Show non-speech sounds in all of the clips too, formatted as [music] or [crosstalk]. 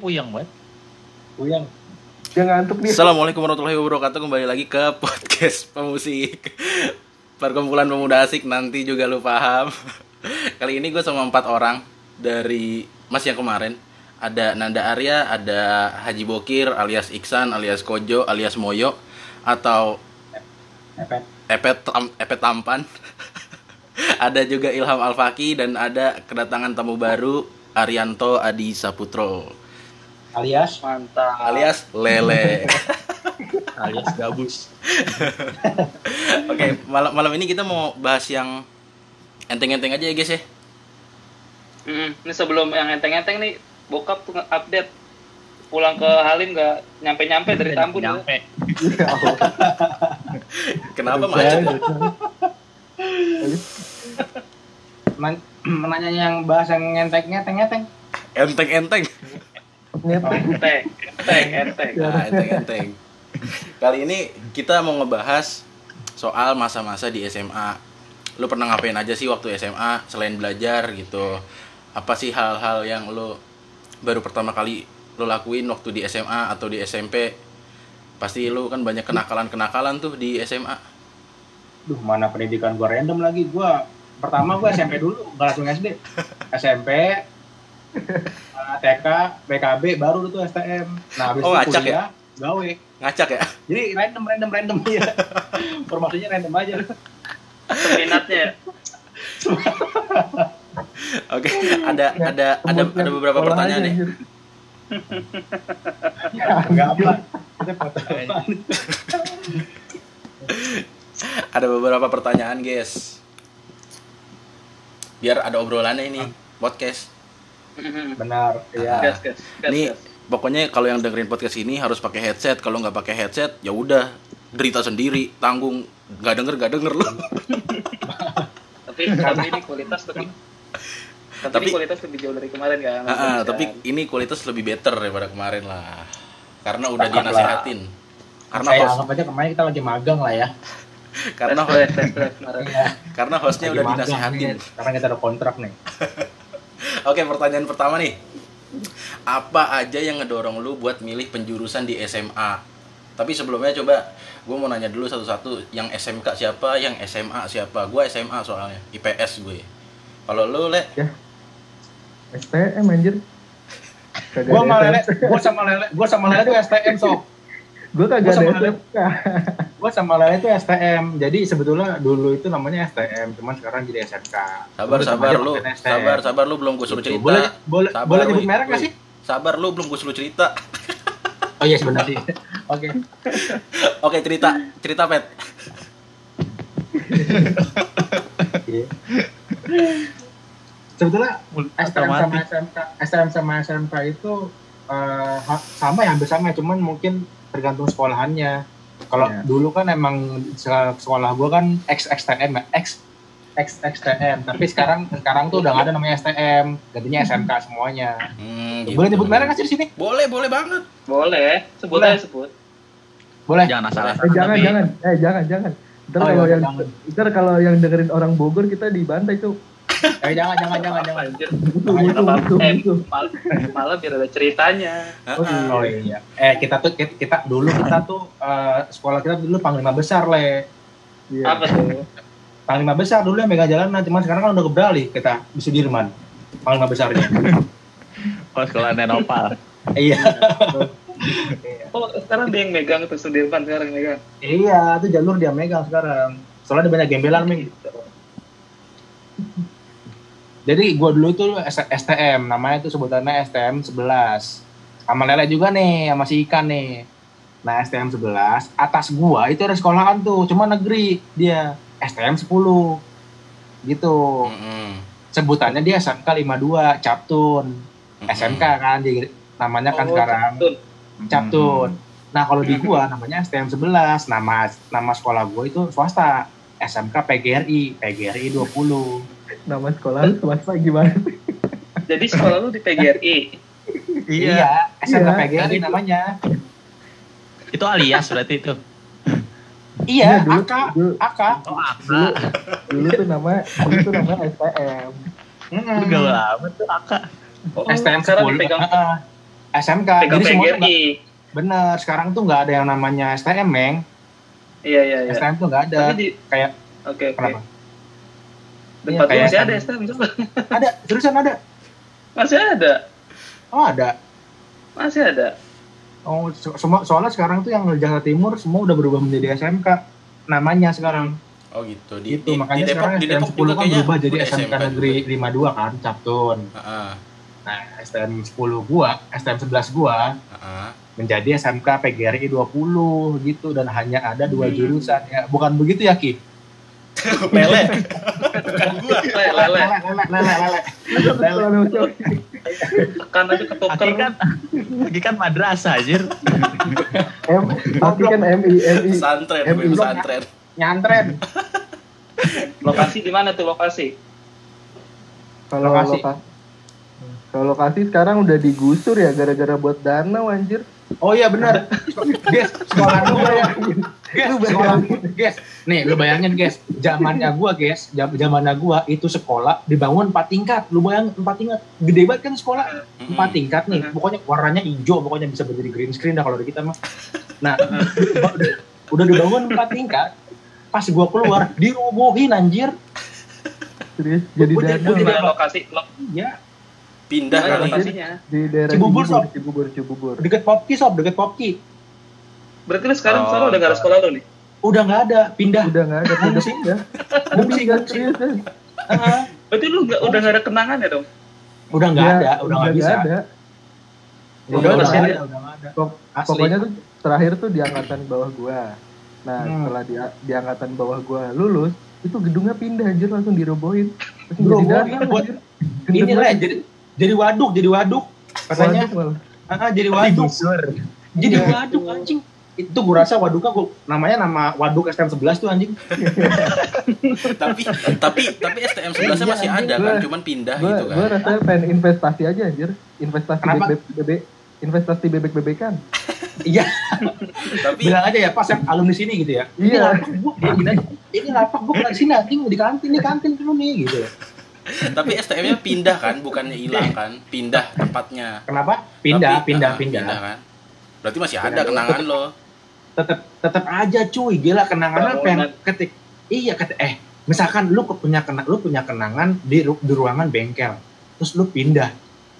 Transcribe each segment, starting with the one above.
puyeng banget. Puyeng. Dia ngantuk nih. Assalamualaikum warahmatullahi wabarakatuh Kembali lagi ke podcast pemusik Perkumpulan pemuda asik Nanti juga lu paham Kali ini gue sama empat orang Dari mas yang kemarin Ada Nanda Arya Ada Haji Bokir alias Iksan alias Kojo alias Moyo Atau Epet. Epet, Tam- Epet Tampan Ada juga Ilham Alfaki Dan ada kedatangan tamu baru Arianto Adi Saputro Alias Mantap. Alias Lele [laughs] Alias gabus. [laughs] Oke, malam malam ini kita mau bahas yang enteng-enteng aja ya guys ya. Mm-mm. Ini sebelum yang enteng-enteng nih, bokap tuh update pulang ke Halim nggak nyampe-nyampe dari Tambun ya. Nyampe. [laughs] Kenapa macet? Men- menanya yang bahas yang ngentek ngeteng ngeteng. Enteng-enteng. Enteng, enteng, enteng. Nah, enteng-enteng. Kali ini kita mau ngebahas soal masa-masa di SMA. Lu pernah ngapain aja sih waktu SMA selain belajar gitu? Apa sih hal-hal yang lu baru pertama kali lu lakuin waktu di SMA atau di SMP? Pasti lu kan banyak kenakalan-kenakalan tuh di SMA. Duh, mana pendidikan gua random lagi. Gua pertama gua SMP dulu, nggak langsung SD. SMP [laughs] [laughs] TK, BKB, baru tuh STM. Nah, habis Oh, itu ngacak kuliah, gawe. Ngacak ya? Jadi random, random, random [laughs] ya. Informasinya random aja. Peminatnya ya. [laughs] Oke, ada ada ada ada beberapa pertanyaan nih. Enggak apa. Kita foto apaan? Ada beberapa pertanyaan, guys. Biar ada obrolannya ini podcast. Benar, iya. Gas, gas, gas, Nih, gas. pokoknya kalau yang dengerin podcast ini harus pakai headset. Kalau nggak pakai headset, ya udah derita sendiri, tanggung. Gak denger, gak denger lu. [laughs] Tapi tapi ini kualitas lebih tapi, Tapi- ini kualitas lebih jauh dari kemarin kan. Ah, ah, tapi ini kualitas lebih better daripada kemarin lah. Karena udah lah. dinasehatin. Karena Saya host, anggap aja kemarin kita lagi magang lah ya. karena kemarin. Iya. karena hostnya udah dinasehatin. Karena kita ada kontrak nih. Oke, pertanyaan pertama nih. Apa aja yang ngedorong lu buat milih penjurusan di SMA? Tapi sebelumnya coba gue mau nanya dulu satu-satu. Yang SMK siapa, yang SMA siapa? Gue SMA soalnya, IPS gue. Kalau lu, Le, STM anjir. Gua ada sama Lele, gua sama Lele, gua sama Lele tuh STM sok. Gua kagak Gua ada. [laughs] Gua sama Lele tuh STM. Jadi sebetulnya dulu itu namanya STM, cuman sekarang jadi SMK. sabar sabar lu, sabar sabar lu belum gue suruh Gitu. cerita. Boleh boleh Sabar, boleh nyebut merek nggak woi. sih? Sabar lu belum gue suruh cerita. Oh iya sebentar sih. [laughs] Oke. Oke, cerita, cerita Pet. Iya. [laughs] Sebetulnya STM sama. SMK, STM sama SMK itu eh, ha- sama ya hampir sama, cuman mungkin tergantung sekolahannya. Kalau Iya. dulu kan emang se- sekolah gua kan ex XTM ya, ex ex XTM, tapi sekarang sekarang tuh udah nggak ada namanya STM, gantinya SMK semuanya. Hmm, Boleh gitu. nyebut merek nggak sih di sini? Boleh, boleh banget. Boleh, sebut Boleh. aja sebut. Boleh. Jangan asal Eh jangan jangan. Eh jangan jangan. Ntar Oh, kalau iya, yang jangan. ntar kalau yang dengerin orang Bogor kita dibantai tuh. Eh jangan jangan jangan jangan. Anjir. Eh, mal- malah biar ada ceritanya. Heeh. Oh iya. Eh kita tuh kita, kita dulu kita tuh eh, sekolah kita dulu panglima besar le. Iya. Apa tuh? Panglima besar dulu yang megang jalanan, cuman sekarang kan udah keberalih kita di Sudirman. Panglima besarnya. Oh, sekolah Nenopal. [laughs] iya. [laughs] Oh, sekarang dia yang megang tuh Sudirman sekarang megang. Iya, itu jalur dia megang sekarang. Soalnya ada banyak gembelan, Ming. Jadi gua dulu S- STM, namanya itu sebutannya STM 11. Sama Lele juga nih, sama si Ikan nih. Nah, STM 11, atas gua itu ada sekolahan tuh, cuma negeri dia. STM 10. Gitu. Mm-mm. Sebutannya dia SMK 52, Captun. Mm-mm. SMK kan, di, namanya kan Oh, sekarang. Captun. Captun. Nah, kalau di gua namanya STM 11, nama nama sekolah gua itu swasta. SMK PGRI, PGRI 20. Nama sekolah lu swasta gimana? Jadi sekolah lu di PGRI. Iya, SMK Iya. PGRI namanya. Itu alias berarti itu. Iya, dulu, AK, dulu, AK. Oh, dulu, dulu tuh nama dulu tuh nama STM. Mm-mm. Lu gaul amat tuh Aka. Oh, STM sekarang 10. dipegang. SMK. Jadi semua bener. Sekarang tuh nggak ada yang namanya STM, Meng. Iya iya iya. STM tuh nggak ada. Di Kayak oke oke. kenapa? Tempat Iya, lu kayak masih ada STM. STM coba. [laughs] Ada, seriusan ada. Masih ada. Oh ada. Masih ada. Oh, so- semua soalnya sekarang tuh yang di Jakarta Timur semua udah berubah menjadi SMK namanya sekarang. Oh gitu. Di, Gitu, di, makanya di Depok, sekarang di STM Depok 10 juga kan berubah jadi SMK SMK Negeri juga. 52 kan, Captun. Heeh. Nah, STM 10 gua, STM 11 gua Heeh. menjadi SMK PGRI 20 gitu dan hanya ada dua Hmm. jurusan ya. Bukan begitu ya, Ki? [laughs] Lele. Bukan gua. Lele lele. Lele, lele, lele. Lele. Tekan aja ketuker. Aki kan, Aki kan madrasah anjir. M, Aki kan MI, MI. Santren, belum, santren. Nyantren. Lokasi di mana tuh lokasi? Kalau Lokasi. lokasi. Kalau lokasi sekarang udah digusur ya gara-gara buat danau anjir. Oh iya benar. Guys, sekolah ya. Guys, sekolah guys. Nih, lu bayangin guys, zamannya gua guys, jam zamannya gua itu sekolah dibangun 4 tingkat. Lu bayangin 4 tingkat. Gede banget kan sekolah. 4 tingkat nih. Pokoknya warnanya hijau, pokoknya bisa berdiri green screen dah kalau di kita mah. Nah, udah, udah dibangun 4 tingkat. Pas gua keluar, dirobohin anjir. Serius jadi Gua jadi- danau. gua jadi- Mana lokasi? Lo, Iya, Pindah kali. lokasinya? di daerah Cibubur, Cibubur, Sob. Cibubur, Cibubur. deket Popki sob, deket Popki. Berarti lu sekarang Oh, udah gak ada sekolah lu nih? Udah nggak ada, pindah. Udah nggak ada pindah pindah. [laughs] Serius. Heeh. Berarti lu nggak udah gak ada kenangan ya dong? Udah nggak Ya, ada, udah nggak bisa. ada. Udah Udah nggak ya. ada, udah nggak ada. Pokoknya tuh terakhir tuh di angkatan bawah gua. Nah, Hmm. setelah di, di angkatan bawah gua lulus, itu gedungnya pindah anjir langsung dirobohin. Langsung Dirobohin buat- ini lah jadi jadi waduk, jadi waduk. Katanya, Waduh, malah. ah, jadi waduk. Jadi Iya. waduk anjing. Itu gua rasa waduknya gua, namanya nama waduk STM 11 tuh anjing. [laughs] tapi tapi tapi STM 11 Iya, masih ada kan, Gua- cuman pindah Gua, gitu kan. rasanya pengen investasi aja anjir. Investasi Kenapa? bebek bebek investasi bebek bebekan. Iya, [laughs] Tapi bilang aja ya pas yang alumni sini gitu ya. Ini Iya. lapak dia gini aja. Ini lapak gua di sini anjing di kantin, di kantin dulu nih gitu. Tapi STM-nya pindah kan, bukannya hilang kan, pindah tempatnya. Kenapa? Pindah, Tapi- pindah, ah, pindah. kan. Berarti masih ada Pindah. kenangan lo. Tetep tetep aja cuy, gila kenangan apa yang ketik iya ketik eh misalkan lu punya kenang lu punya kenangan di, ru- di ruangan bengkel terus lu pindah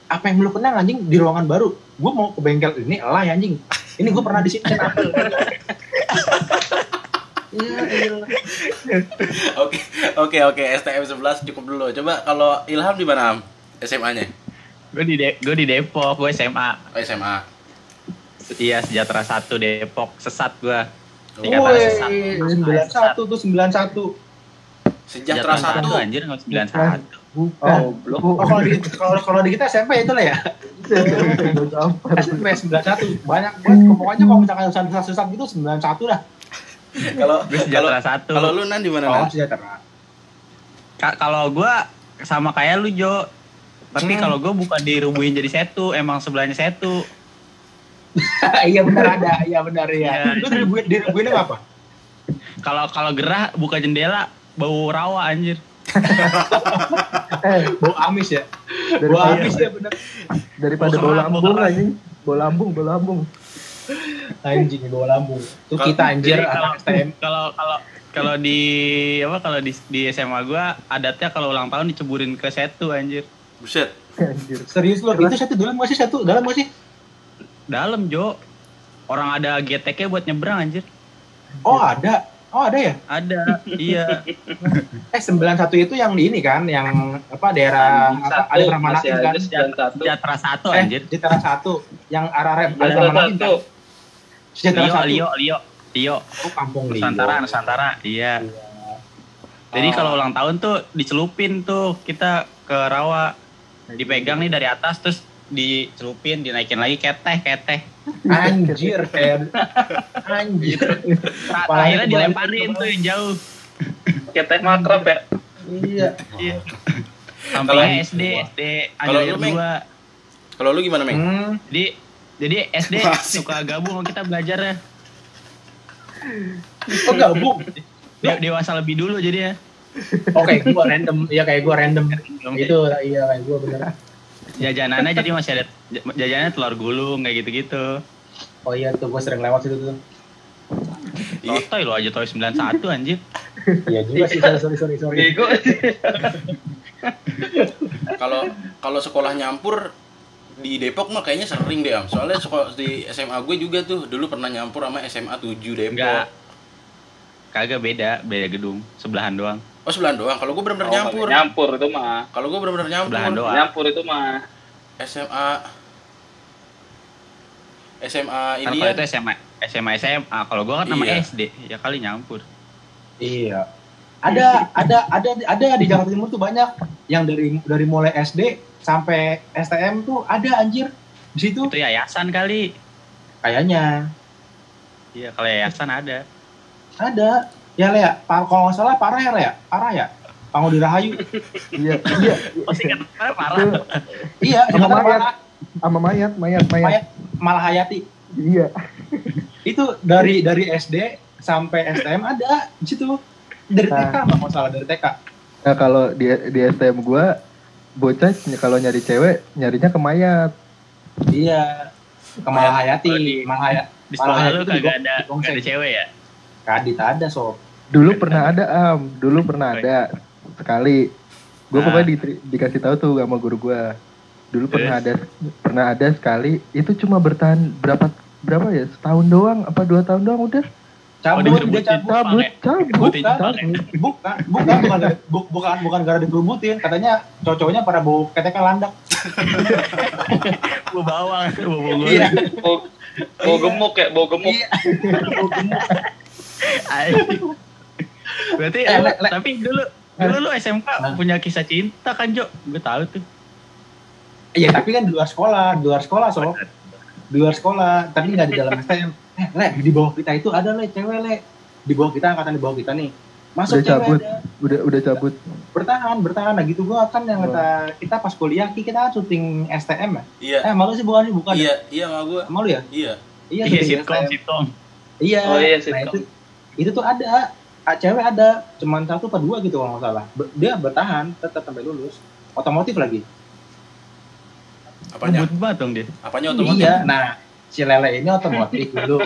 apa yang lu kenang anjing di ruangan baru gue mau ke bengkel ini lah anjing ini gue pernah di sini kenapa. [laughs] [laughs] Oke, oke, oke. STM 11 cukup dulu. Coba kalau Ilham di mana? Am? SMA-nya? Gue di De- gue di Depok, gue SMA. Oh, SMA. Iya, sejahtera satu Depok, sesat gue. Dikata sesat. Woi, sembilan satu tuh sembilan satu. Sejahtera satu. anjir, nggak sembilan satu. Bukan. Oh, Oh kalau di kalau kalau di kita SMP itu lah ya. [laughs] SMP sembilan satu banyak banget. Pokoknya kalau misalkan susah susah gitu sembilan satu lah. [laughs] Kalau sejahtera satu. kalau lu nan di mana? Oh Nan? sejahtera. Ka- kalau gue sama kayak lu Jo. Tapi Hmm. kalau gue bukan dirubuhin jadi setu, emang sebelahnya setu. [laughs] iya benar ada, iya benar ya. Iya. Lu diribuin diribuin apa? Kalau kalau gerah buka jendela bau rawa anjir. Eh, [laughs] Bau amis ya. Bau amis ya benar. daripada Bau bau lambung anjing. Bau lambung, bau lambung. Anjing bau lambung. Itu Kalau- kita anjir Jadi kalau kalau kalau kalau di apa kalau di di SMA gua adatnya kalau ulang tahun diceburin ke setu anjir. Buset. Anjir. Serius lu? Itu satu dalam masih satu dalam masih. Dalam Jo. Orang ada GTK buat nyebrang anjir. Oh ada. Oh ada ya? Ada. iya. [laughs] Eh 91 itu yang di ini kan, yang apa daerah apa, ada masih kan? sembilan satu. Eh, anjir. Sejahtera satu, yang arah rem satu. Sejahtera Lio, satu. Lio, Lio, Lio. Oh kampung Lio. Nusantara, Nusantara. Iya. Jadi Oh. kalau ulang tahun tuh dicelupin tuh kita ke rawa. Dipegang nih dari atas terus dicelupin, dinaikin lagi keteh, keteh. Anjir, [laughs] kayak anjir. Terakhirnya kebalik, dilemparin tuh yang jauh. Kayak teh makrab ya. Iya. Sampai Kalau- SD, SD Kalau Anjir lu, dua. Kalau lu gimana, Meng? Hmm. Jadi jadi SD [laughs] Masih. suka gabung sama kita belajarnya. Oh gabung. Dia dewasa lebih dulu jadi ya. Oke, gua random. Iya kayak gua random. Itu iya kayak gua bener. jajanannya jadi masih ada jajanannya telur gulung kayak gitu-gitu. Oh iya tuh gue sering lewat situ tuh. Toy lo aja Toy 91 anjir. Iya juga sih, sorry sorry sorry. sorry. Bego. [laughs] kalau kalau sekolah nyampur di Depok mah kayaknya sering deh am soalnya sekolah di SMA gue juga tuh dulu pernah nyampur sama SMA 7 Depok Enggak. Kagak beda, beda gedung, sebelahan doang. oh sebelahan doang kalau gue bener-bener Oh, nyampur Nyampur itu mah. kalau gue bener-bener nyampur Sebelahan doang. Nyampur itu mah. SMA SMA Kan ini kalau ya itu SMA SMA SMA, kalau gua kan nama Iya. SD, ya kali nyampur. Iya. Ada ada ada ada di Jakarta Timur tuh banyak yang dari dari mulai SD sampai STM tuh ada anjir di situ Itu yayasan kali. kayaknya Iya, kalau yayasan ada. ada. Ya Lea, kalau nggak salah parah ya Lea, parah ya. Pangu Rahayu. Iya, iya. Pasti kan parah. Iya, Sama mayat. parah. sama mayat, mayat, mayat. Mayat malah Hayati. Iya. Itu dari dari SD sampai STM ada di situ. Dari TK Nah. nggak mau salah dari TK. Nah, kalau di di STM gua bocah kalau nyari cewek nyarinya ke mayat. Iya. Ke Malah Hayati, Oh, di- sekolah lu itu kagak ada, kagak ada cewek ya? Kadit ada sob. Dulu pernah ada am, dulu pernah ada sekali. Gua Ah. pokoknya di, dikasih tahu tuh sama guru gua. Dulu pernah ada pernah ada sekali itu cuma bertahan berapa berapa ya setahun doang apa dua tahun doang udah Cabut, digebukin. dia cabut. cabut cabut Bukan, bukan, bukan, bukan, bukan, bukan gara dikerubutin. Katanya cowok-cowoknya pada bau keteknya landak. Bau bawang, bau bawang. Iya. Bau, bau gemuk ya, bau gemuk. Iya. Bau gemuk. Berarti Eh, Le- Le- tapi dulu dulu lu SMK Nah. punya kisah cinta kan, Jo? Gue tahu tuh. Iya, tapi kan di luar sekolah, di luar sekolah, sob. Di luar sekolah, tapi nggak di dalam STM. Eh, le, di bawah kita itu ada le, cewek le. Di bawah kita, angkatan di bawah kita nih. Masuk Udah cewek cabut. ada. udah udah cabut Bertahan, bertahan. Nah gitu gua kan yang Oh. kata kita pas kuliah, Ki, kita kan syuting STM ya. iya Eh, malu sih bukan, bukan. iya iya sama gue Malu ya? iya Iya, Iya, sitcom, sitcom. Iya. Oh iya, Nah sitcom. itu itu tuh ada Ah, cewek ada cuman satu atau dua gitu kalau nggak salah. Dia bertahan tetap sampai lulus. Otomotif lagi. apanya Ngebut banget dong dia. apanya otomotif Iya. Nah si lele ini otomotif dulu.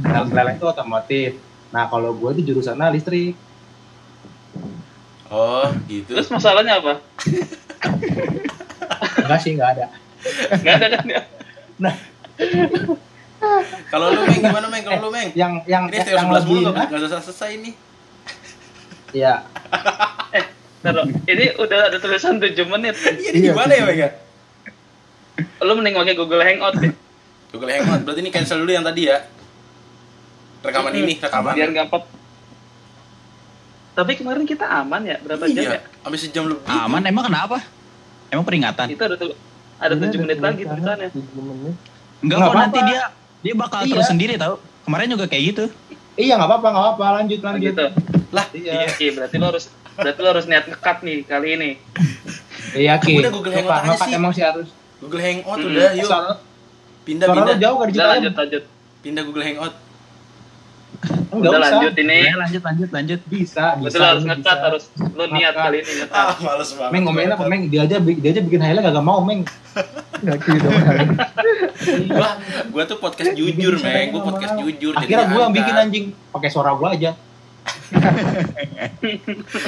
Nah, lele itu otomotif. Nah kalau gue itu jurusannya listrik. oh gitu Terus masalahnya apa? Enggak sih nggak ada. Nggak ada kan ya? kalau lu meng gimana meng kalau lu meng Yang yang ini yang, yang 11 lebih mulu nggak nggak selesai selesai ini ya Taruh, ini udah ada tulisan 7 menit. ini Iya, gimana ya meng ya Lu mending pakai Google Hangout deh. Google Hangout berarti ini cancel dulu yang tadi ya rekaman ini rekaman Biar gampang. Tapi kemarin kita aman ya? Berapa jam ya? iya habis sejam lebih Aman emang kenapa? Emang peringatan? Itu ada tuh ada Ini 7 menit lagi tulisannya, tulisannya. 7 menit. Enggak Nggak kok nanti dia dia bakal Iya. terus sendiri tau. Kemarin juga kayak gitu. iya nggak apa-apa nggak apa-apa lanjut Oh, lanjut. gitu. lah Iya. Oke, berarti lo harus berarti lo harus niat ngekat nih kali ini. Iya ki. Udah Google Hangout aja sih. emang sih harus. Google Hangout udah yuk pindah lu pindah jauh kan Udah digital. lanjut lanjut. pindah Google Hangout Enggak Udah usah. lanjut ini. Ya, lanjut lanjut lanjut. Bisa, bisa. lo harus lu bisa. harus lo niat kali ini ngekat. ah males banget Meng ngomelin apa Meng? Dia aja dia aja bikin highlight gak mau Meng. [laughs] Nggak gitu dong. gua gua tuh podcast jujur meng [laughs] gua podcast jujur Akhirnya gue yang bikin anjing pakai suara gue aja.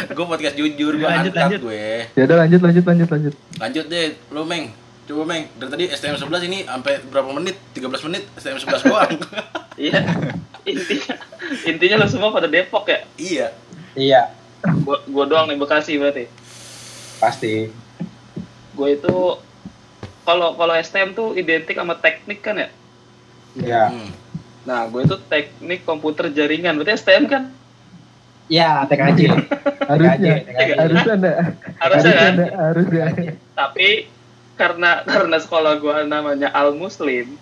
gue podcast jujur gue Lanjut, lanjut. gue ya udah lanjut lanjut lanjut lanjut lanjut deh lu meng coba meng dari tadi STM 11 ini sampai berapa menit 13 menit STM 11 doang [laughs] Iya. Intinya intinya lo semua pada Depok ya. iya Iya, Gua, gua doang nih Bekasi berarti. pasti. Gue itu kalau kalau STM tuh identik sama teknik kan ya. Iya. Hmm. Nah, gue itu teknik komputer jaringan. Berarti STM kan? Iya, TKJ. harusnya [laughs] TKJ. harusnya Harusnya kan? ada harusnya Tapi karena karena sekolah gue namanya Al Muslim,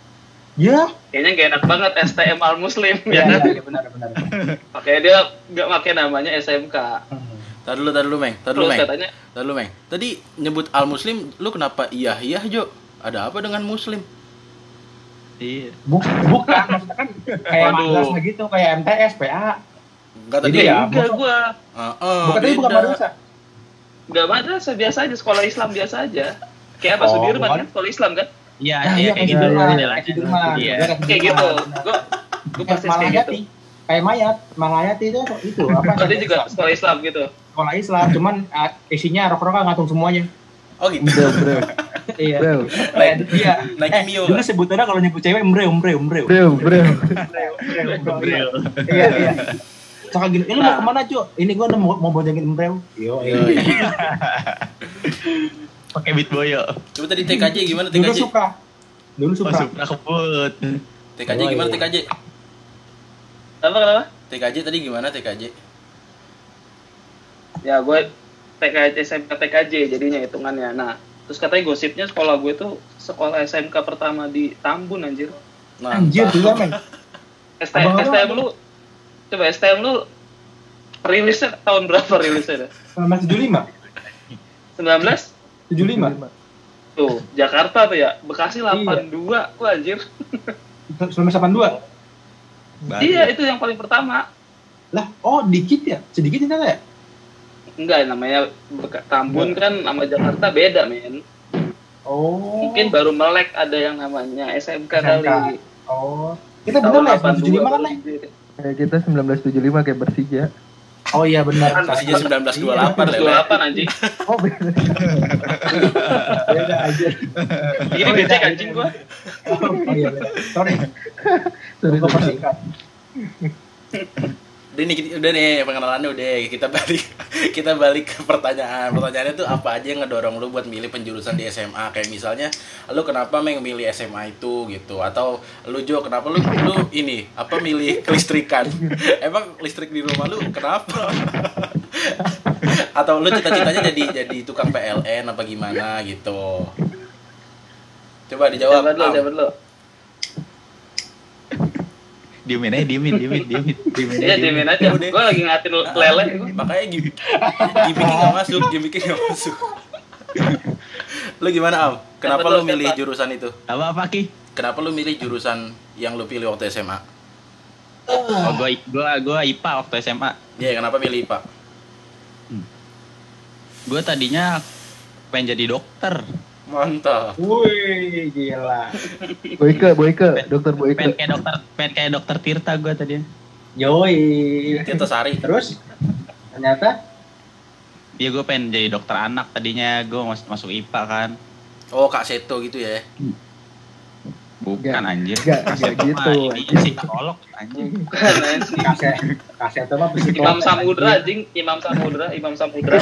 Iya. kayaknya gak enak banget STM Al Muslim Iya, ya kan? iya, benar benar. Makanya dia nggak pakai namanya SMK. Hmm. Tadi dulu, tadi dulu, Meng. Tadi dulu, Meng. katanya, Tadi dulu, Meng. Tadi nyebut al muslim, lu kenapa iya iya, Jo? Ada apa dengan muslim? Iya. Buk- bukan, maksudnya kan kayak madrasah gitu, kayak MTS, PA. Enggak tadi. Jadi ya, enggak gue Heeh, bukan tadi bukan madrasah. nggak madrasah biasa aja sekolah Islam biasa aja. Kayak apa Oh, Sudirman kan sekolah Islam kan Iya, Nah, iya iya kayak kayak gitu. Modelannya. kayak Sudirman. Iya. Dia kayak gitu gue gue Kayak persis kayak gitu. Kayak mayat, Malayati itu itu apa? Oh, dia juga sekolah Islam gitu sekolah Islam, cuman uh, isinya rok-rokan ngatung semuanya. Oh gitu. Bro, bro, Iya. bro, Kayak dia. Nike Eh, Mio, dulu sebutannya kalau nyebut cewek embreo, embreo, embreo. bro, bro. Bro. Iya, iya. Cakap gini, eh, lu mau ke mana, Cuk? Ini gua mau, mau boncengin embreo. Yo, Iya, [laughs] iya. Pakai beat boyo. Coba tadi TKJ gimana Dulu TKJ? suka. Dulu Oh, suka. Supra kebut. TKJ Oh, gimana iya. TKJ? apa kenapa TKJ tadi gimana TKJ? ya gue TKJ SMK TKJ jadinya hitungannya nah terus katanya gosipnya sekolah gue tuh sekolah SMK pertama di Tambun anjir Anjir, Mantap. juga, men. STM, STM lu coba STM lu rilisnya tahun berapa rilisnya dah? 1975. 19 75. tuh Jakarta tuh ya Bekasi Iya. 82 wah anjir 1982. Baru. iya itu yang paling pertama Lah, oh dikit ya? Sedikit ternyata ya? enggak namanya Beka- Tambun kan sama Jakarta beda men Oh. mungkin baru melek ada yang namanya SMK, SMK. kali Oh. Kita bener lah, 1975 kan, Le? Kayak kita 1975 kayak Persija. Oh iya benar. Persija 1928 lele. 28 anjing Oh, beda. Beda aja. ini becek anjing gua Oh iya. Sorry. Sorry, Gua persingkat. Udah nih, udah nih pengenalannya udah kita balik [laughs] kita balik ke pertanyaan. Pertanyaannya tuh apa aja yang ngedorong lu buat milih penjurusan di SMA? Kayak misalnya lu kenapa meng milih SMA itu gitu atau lu Jo kenapa lu lu ini apa milih kelistrikan? [laughs] Emang listrik di rumah lu kenapa? [laughs] atau lu cita-citanya jadi jadi tukang PLN apa gimana gitu? Coba dijawab. Am. jabat lo. Diemin aja, diemin, diemin, diemin. Diemin Iya, diemin aja. Gue lagi ngatin lele. gua. makanya gim gimmicknya nggak masuk gimmicknya nggak masuk lu gimana am kenapa lu milih siapa? jurusan itu Apa apa Ki? kenapa lu milih jurusan yang lu pilih waktu SMA Oh, gua gua gua IPA waktu SMA. Iya kenapa milih IPA Gua tadinya pengen jadi dokter. Mantap Wih, gila. Boyke, Boyke, dokter Pengen Boyke. kayak dokter, pengen kayak dokter Tirta gua tadinya. Yoi. Tirta Sari Terus ternyata Iya gue pengen jadi dokter anak tadinya gue masuk masuk IPA kan. oh Kak Seto gitu ya Bukan anjir. nggak Masuk gitu, Ini anjing. psikolog anjing. Keren sih. kaset kaset apa psikolog. Imam Samudra anjing, Imam Samudra, Imam Samudra.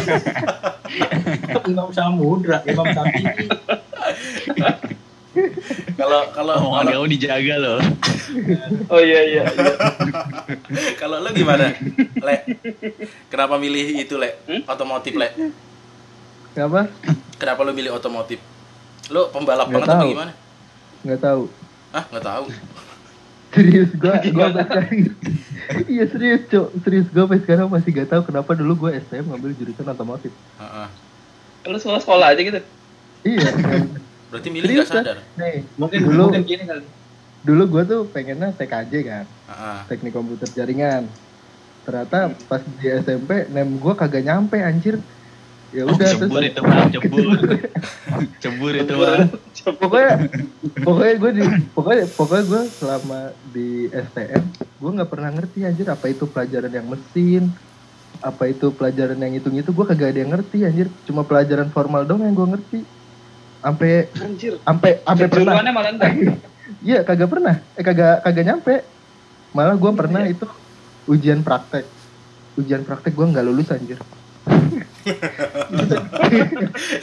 [laughs] Imam Samudra, Imam Sapi. kalau kalau kalau kamu dijaga loh. Oh iya iya. iya. kalau lu gimana le kenapa milih itu le Hmm? otomotif le Apa? kenapa lu milih otomotif lu pembalap Nggak banget apa tahu. gimana Nggak tahu. Ah nggak tahu Serius gua gua sampai sekarang. [laughs] Iya serius, Cok. Serius gua sampai sekarang masih gak tahu kenapa dulu gua STM ngambil jurusan otomotif. Heeh. Lu sekolah sekolah aja gitu. Iya. [laughs] berarti milih nggak Serius, kan? sadar Nih, Mungkin Dulu- mungkin gini kali. dulu gua tuh pengennya TKJ kan, Heeh. teknik komputer jaringan. Ternyata pas di SMP nem gua kagak nyampe anjir. Ya Oh, udah cebur terus itu bang, cebur. [laughs] cebur itu bang. Pokoknya pokoknya gue di pokoknya pokoknya gue selama di STM gue nggak pernah ngerti anjir apa itu pelajaran yang mesin apa itu pelajaran yang hitung itu gue kagak ada yang ngerti anjir. Cuma pelajaran formal dong yang gue ngerti. Sampai Anjir. sampai sampai pernah. [laughs] Iya kagak pernah. Eh kagak kagak nyampe. Malah gue pernah itu ujian praktek. Ujian praktek gue nggak lulus anjir. [laughs]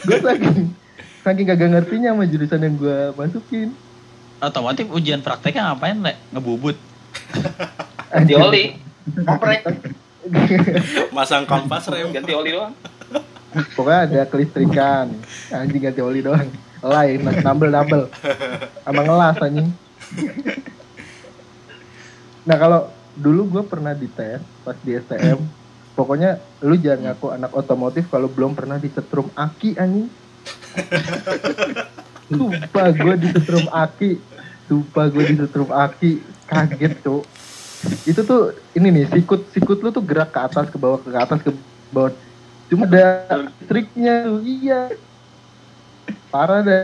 Gue saking saking kagak ngertinya sama jurusan yang gue masukin. Otomotif ujian prakteknya ngapain le? Ngebubut. [laughs] Ganti oli, Oprek. [laughs] masang kompas rem. Ganti oli doang. pokoknya ada kelistrikan. Anjing ganti oli doang. Lain nambel nambel sama ngelas anjing. Nah kalau dulu gue pernah dites pas di STM pokoknya lu jangan ngaku anak otomotif kalau belum pernah disetrum aki anjing Sumpah gue disetrum aki Sumpah gue disetrum aki Kaget tuh Itu tuh ini nih sikut sikut lu tuh gerak ke atas ke bawah ke atas ke bawah Cuma ada triknya tuh iya Parah deh.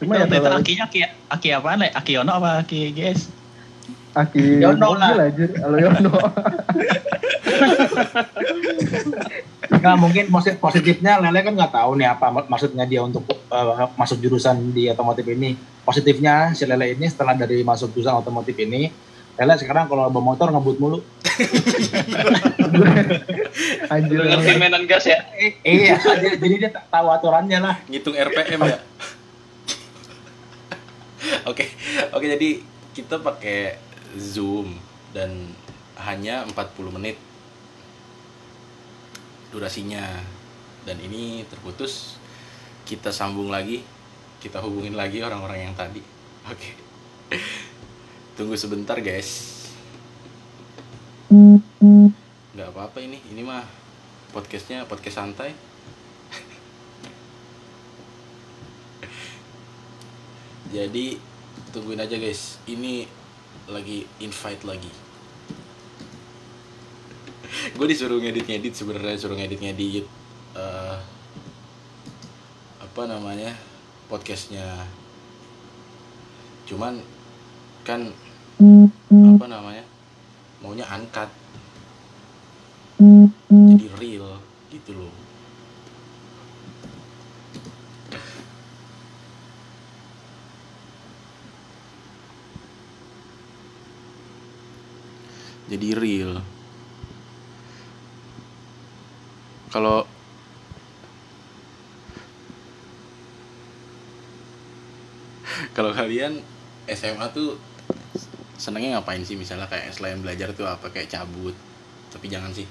Cuma ya Itu waktu itu akinya aki, aki apaan ya? Aki Yono apa aki guys? Aki Yono lah. aja, kalau Yono. Nggak mungkin posi- positifnya Lele kan nggak tahu nih apa mak- maksudnya dia untuk eh, masuk jurusan di otomotif ini. Positifnya si Lele ini setelah dari masuk jurusan otomotif ini, Lele sekarang kalau bawa motor ngebut mulu. Anjir. Ngerti mainan gas ya? Eh, iya, jadi dia tak tahu aturannya lah. ngitung RPM ya [laughs] oke oke jadi kita pakai zoom dan hanya 40 menit durasinya. Dan ini terputus kita sambung lagi kita hubungin lagi orang-orang yang tadi. [laughs] Oke. Tunggu sebentar guys. Nggak apa-apa ini ini mah podcastnya podcast santai. [laughs] Jadi tungguin aja guys. Ini lagi invite lagi. [laughs] Gue disuruh ngedit ngedit sebenarnya suruh ngedit ngedit eh apa namanya podcastnya. Cuman kan apa namanya maunya angkat jadi real gitu loh jadi real kalau kalau kalian SMA tuh senengnya ngapain sih? Misalnya kayak selain belajar tuh apa? Kayak cabut. Tapi jangan sih.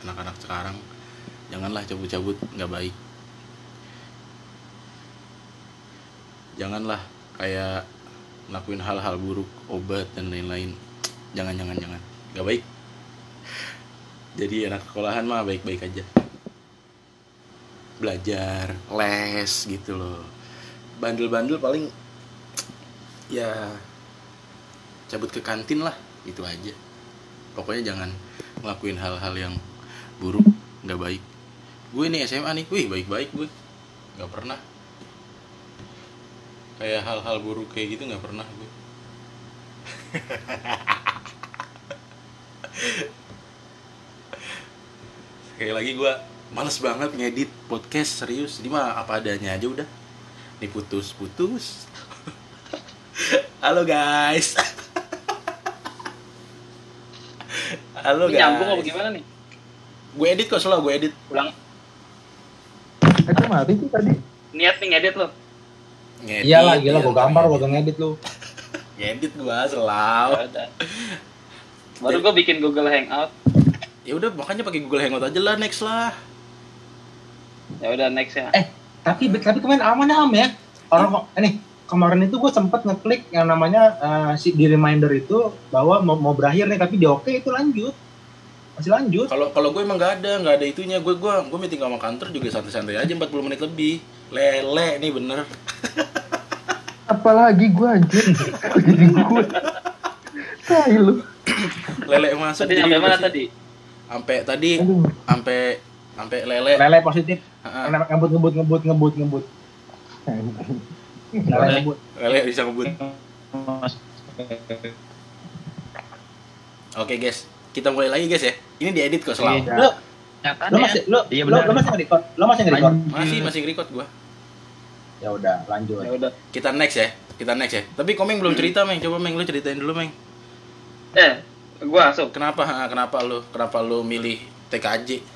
Anak-anak sekarang janganlah cabut-cabut. Nggak baik. Janganlah kayak ngelakuin hal-hal buruk obat dan lain-lain. Jangan jangan jangan. Nggak baik. Jadi anak sekolahan mah baik-baik aja. Belajar les gitu loh. Bandel-bandel paling ya cabut ke kantin lah itu aja. Pokoknya jangan ngelakuin hal-hal yang buruk nggak baik. Gue nih SMA nih wih baik-baik gue. Nggak pernah. Kayak hal-hal buruk kayak gitu nggak pernah gue. [laughs] Sekali lagi gue males banget ngedit podcast serius. Ini mah apa adanya aja udah. Nih putus putus halo guys halo Ini guys nyambung apa gimana nih? gue edit kok selalu gue edit Ulang Eh, kok mati sih tadi? niat nih ngedit lo. ngedit Iyalah, gila ya, gue gambar gue ngedit lu. [laughs] ngedit gue selalu Ya. Baru gue bikin Google Hangout. ya udah makanya pakai Google Hangout aja lah next lah Ya udah next ya. Eh, tapi tapi kemarin aman am ya. Orang kok ini kemarin itu gue sempet ngeklik yang namanya eh, si di reminder itu bahwa mau, mau berakhir nih tapi di oke itu lanjut. Masih lanjut. Kalau kalau gue emang nggak ada nggak ada itunya. Gue gue gue meeting sama kantor juga santai-santai aja 40 menit lebih. Lele nih bener. [laughs] Apalagi gue anjir. Jadi gue. Tai lu. lele masuk Tadi sampai mana tadi? sampai tadi sampai sampai lele. Lele positif. Ha-ha. ngebut ngebut ngebut ngebut ngebut lele ngebut lele bisa ngebut oke guys. Kita mulai lagi guys ya. Ini diedit kok selalu. Iya. lo lo ya. masih lo Iya, lo, benar. lo masih nge-record? Lo masih nge-record? Masih masih record gue ya udah lanjut. Ya udah. kita next ya. Kita next ya. Tapi komeng belum cerita meng? Coba meng lu ceritain dulu meng. Eh, gua masuk. kenapa? Kenapa lu? Kenapa lu milih TKJ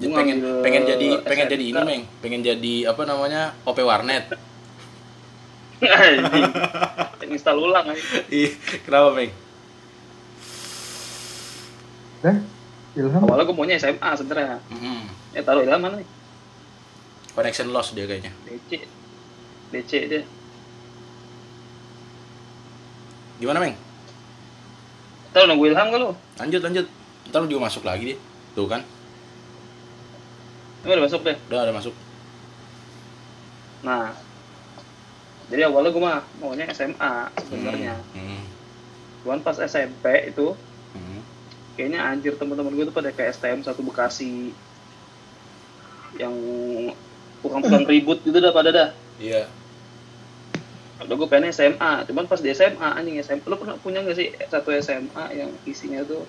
Jadi pengen pengen jadi pengen jadi ini meng pengen jadi apa namanya OP warnet Anjing. Install ulang aja. Ih, kenapa meng Dah, Ilham. Awalnya gue maunya SMA sebenernya. Mm-mm. Eh taruh ilham mana nih? connection loss dia kayaknya DC. DC dia. gimana meng Taruh nunggu ilham gak lu? lanjut lanjut ntar lu juga masuk lagi dia tuh kan Ini udah masuk deh. udah ada masuk Nah. Jadi awalnya gue mah maunya SMA sebenarnya. Hmm, Cuman pas SMP itu hmm, kayaknya anjir teman-teman gue tuh pada ke STM satu Bekasi. yang tukang-tukang [clears throat] ribut gitu dah pada dah Iya. udah gue pengen SMA cuman pas di SMA anjing SMA lu pernah punya gak sih satu SMA yang isinya tuh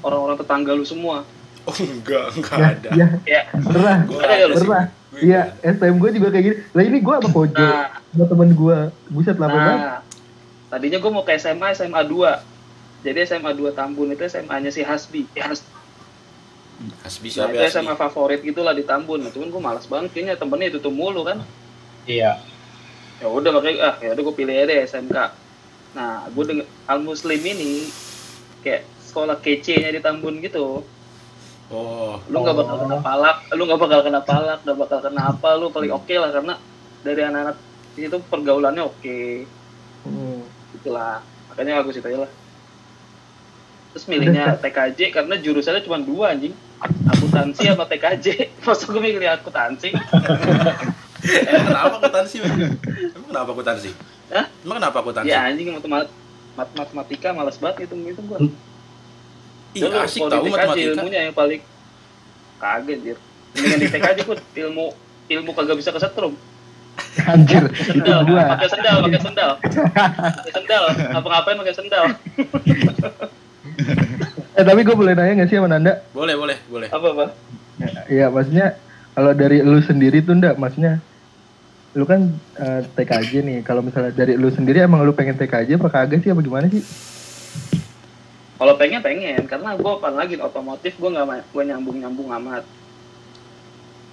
orang-orang tetangga lu semua Oh enggak, enggak Ya, ada. ya, ya pernah. Gua Ada ya lu? Pernah. Iya, STM gue juga kayak gini. Lah ini gue sama Kojo, nah sama temen gue. Buset lama banget. nah tadinya gue mau ke SMA SMA 2 jadi SMA 2 Tambun itu SMA nya si Hasbi Hasbi Hasbi Nah, siapa itu ya? SMA favorit gitulah di Tambun. Nah, cuman gue malas banget kayaknya temennya itu tuh mulu kan. Iya. Ya udah makanya ah ya udah gue pilih aja SMK. Nah, gue denger Al Muslim ini kayak sekolah kece-nya di Tambun gitu. Oh, Lu nggak bakal kena palak, lu nggak bakal kena palak, nggak bakal kena apa, lu paling oke lah karena dari anak-anak di situ pergaulannya oke. Hmm. Itulah. Makanya aku situ lah. Terus milihnya TKJ karena jurusannya cuma dua anjing. Akuntansi [laughs] sama TKJ. Masa gue milih akuntansi? Emang kenapa akuntansi? Emang kenapa akuntansi? Hah? Emang kenapa akuntansi? Ya anjing matemat mat matematika malas banget itu itu gua. Ih, Dulu asik tahu TKJ matematika. ilmunya yang paling kaget dir. Mendingan di TKJ kut ilmu ilmu kagak bisa kesetrum. Anjir, itu Sendal, gue. pakai sendal, pakai sendal. Pakai sendal, apa-ngapain pakai sendal. [laughs] Eh tapi gue boleh nanya gak sih sama Nanda? Boleh, boleh, boleh. Apa apa? Iya, maksudnya kalau dari lu sendiri tuh ndak, maksudnya lu kan eh, TKJ nih. Kalau misalnya dari lu sendiri emang lu pengen TKJ apa kagak sih apa gimana sih? Kalau pengen pengen, karena gue apalagi otomotif gue nggak gue nyambung nyambung amat.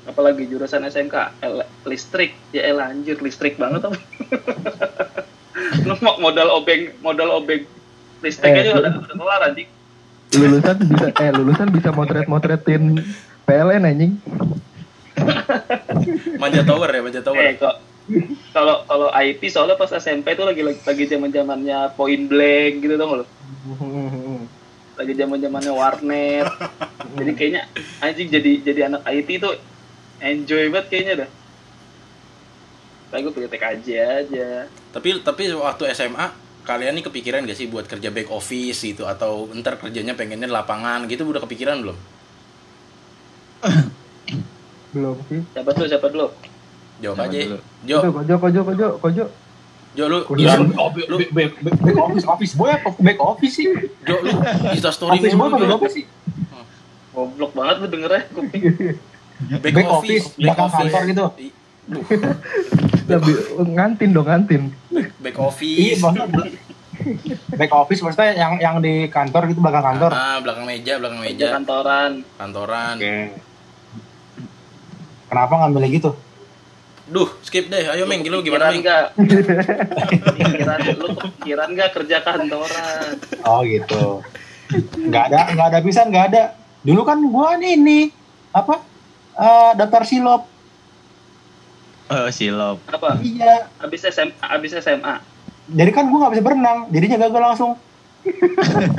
Apalagi jurusan SMK el- listrik, ya elah anjir listrik banget apa? [laughs] Lu mau modal obeng modal obeng listrik Eh, aja udah udah kelar anjing. Lulusan bisa eh lulusan bisa motret-motretin PLN anjing. [laughs] Manja tower ya, manja tower. Eh kok kalau kalau IP soalnya pas SMP tuh lagi lagi, lagi zaman zamannya point blank gitu dong lo. Lagi zaman zamannya warnet. [laughs] jadi kayaknya anjing jadi jadi anak IT tuh enjoy banget kayaknya dah. Tapi gue pilih TKJ aja. Tapi tapi waktu SMA kalian nih kepikiran gak sih buat kerja back office gitu atau ntar kerjanya pengennya di lapangan gitu udah kepikiran belum? Belum sih. Siapa dulu siapa dulu? Jawab aja. Jo, kojo, kojo, kojo, kojo. Jo lu, Kuliah. Yus, Oh, back, back, office, office boy apa back office sih? Jo lu, Insta story Office boy apa office sih? Goblok banget lu dengernya. Kuping. Back, Back office, back belakang office. kantor gitu. Lebih [laughs] ngantin dong ngantin. Back Iya, office. maksudnya back office maksudnya yang yang di kantor gitu belakang kantor. Ah, belakang meja, belakang meja, kantoran. kantoran. Kenapa ngambilnya gitu? Duh, skip deh. Ayo Meng, lu gimana Meng? Kepikiran [laughs] lu kepikiran nggak kerja kantoran? Oh gitu. Nggak ada, nggak ada pisan, nggak ada. Dulu kan gua nih ini apa? Eh, daftar silop. Oh, silop. Apa? Iya. Abis SMA, abis SMA, Jadi kan gua nggak bisa berenang, jadinya gagal langsung.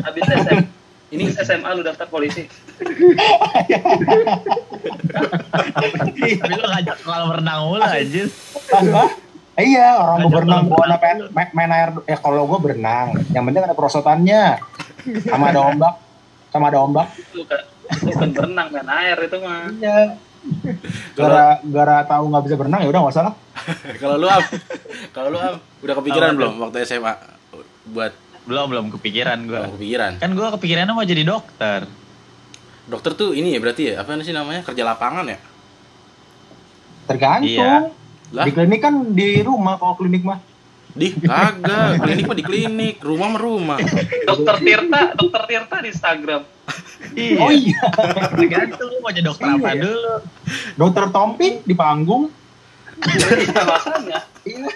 abis SMA, [laughs] Ini SMA lu daftar polisi. Tapi lu ngajak kolam renang mulu anjir. Iya, orang Ngajak berenang, gua kolam main, main, air. Ya kalau gua berenang, yang penting ada perosotannya. Sama ada ombak, sama ada ombak. Lu kan, bukan berenang main air itu mah. Iya. Gara gara tahu nggak bisa berenang ya udah nggak salah. [laughs] kalau lu am, kalau lu am, udah kepikiran Apa belum waktu SMA buat Belum belum kepikiran gua. belum kepikiran? Kan gua kepikirannya mau jadi dokter. Dokter tuh ini ya berarti ya apa sih namanya kerja lapangan ya? Tergantung. Iya. Lah, Di klinik kan di rumah kalau klinik mah. di kagak klinik mah di klinik, rumah mah rumah. Dokter Tirta, Dokter Tirta di Instagram. Iya. Oh iya. Tergantung lu mau jadi dokter apa Iya. dulu. Dokter Tompi di panggung. Iya masanya. Iya.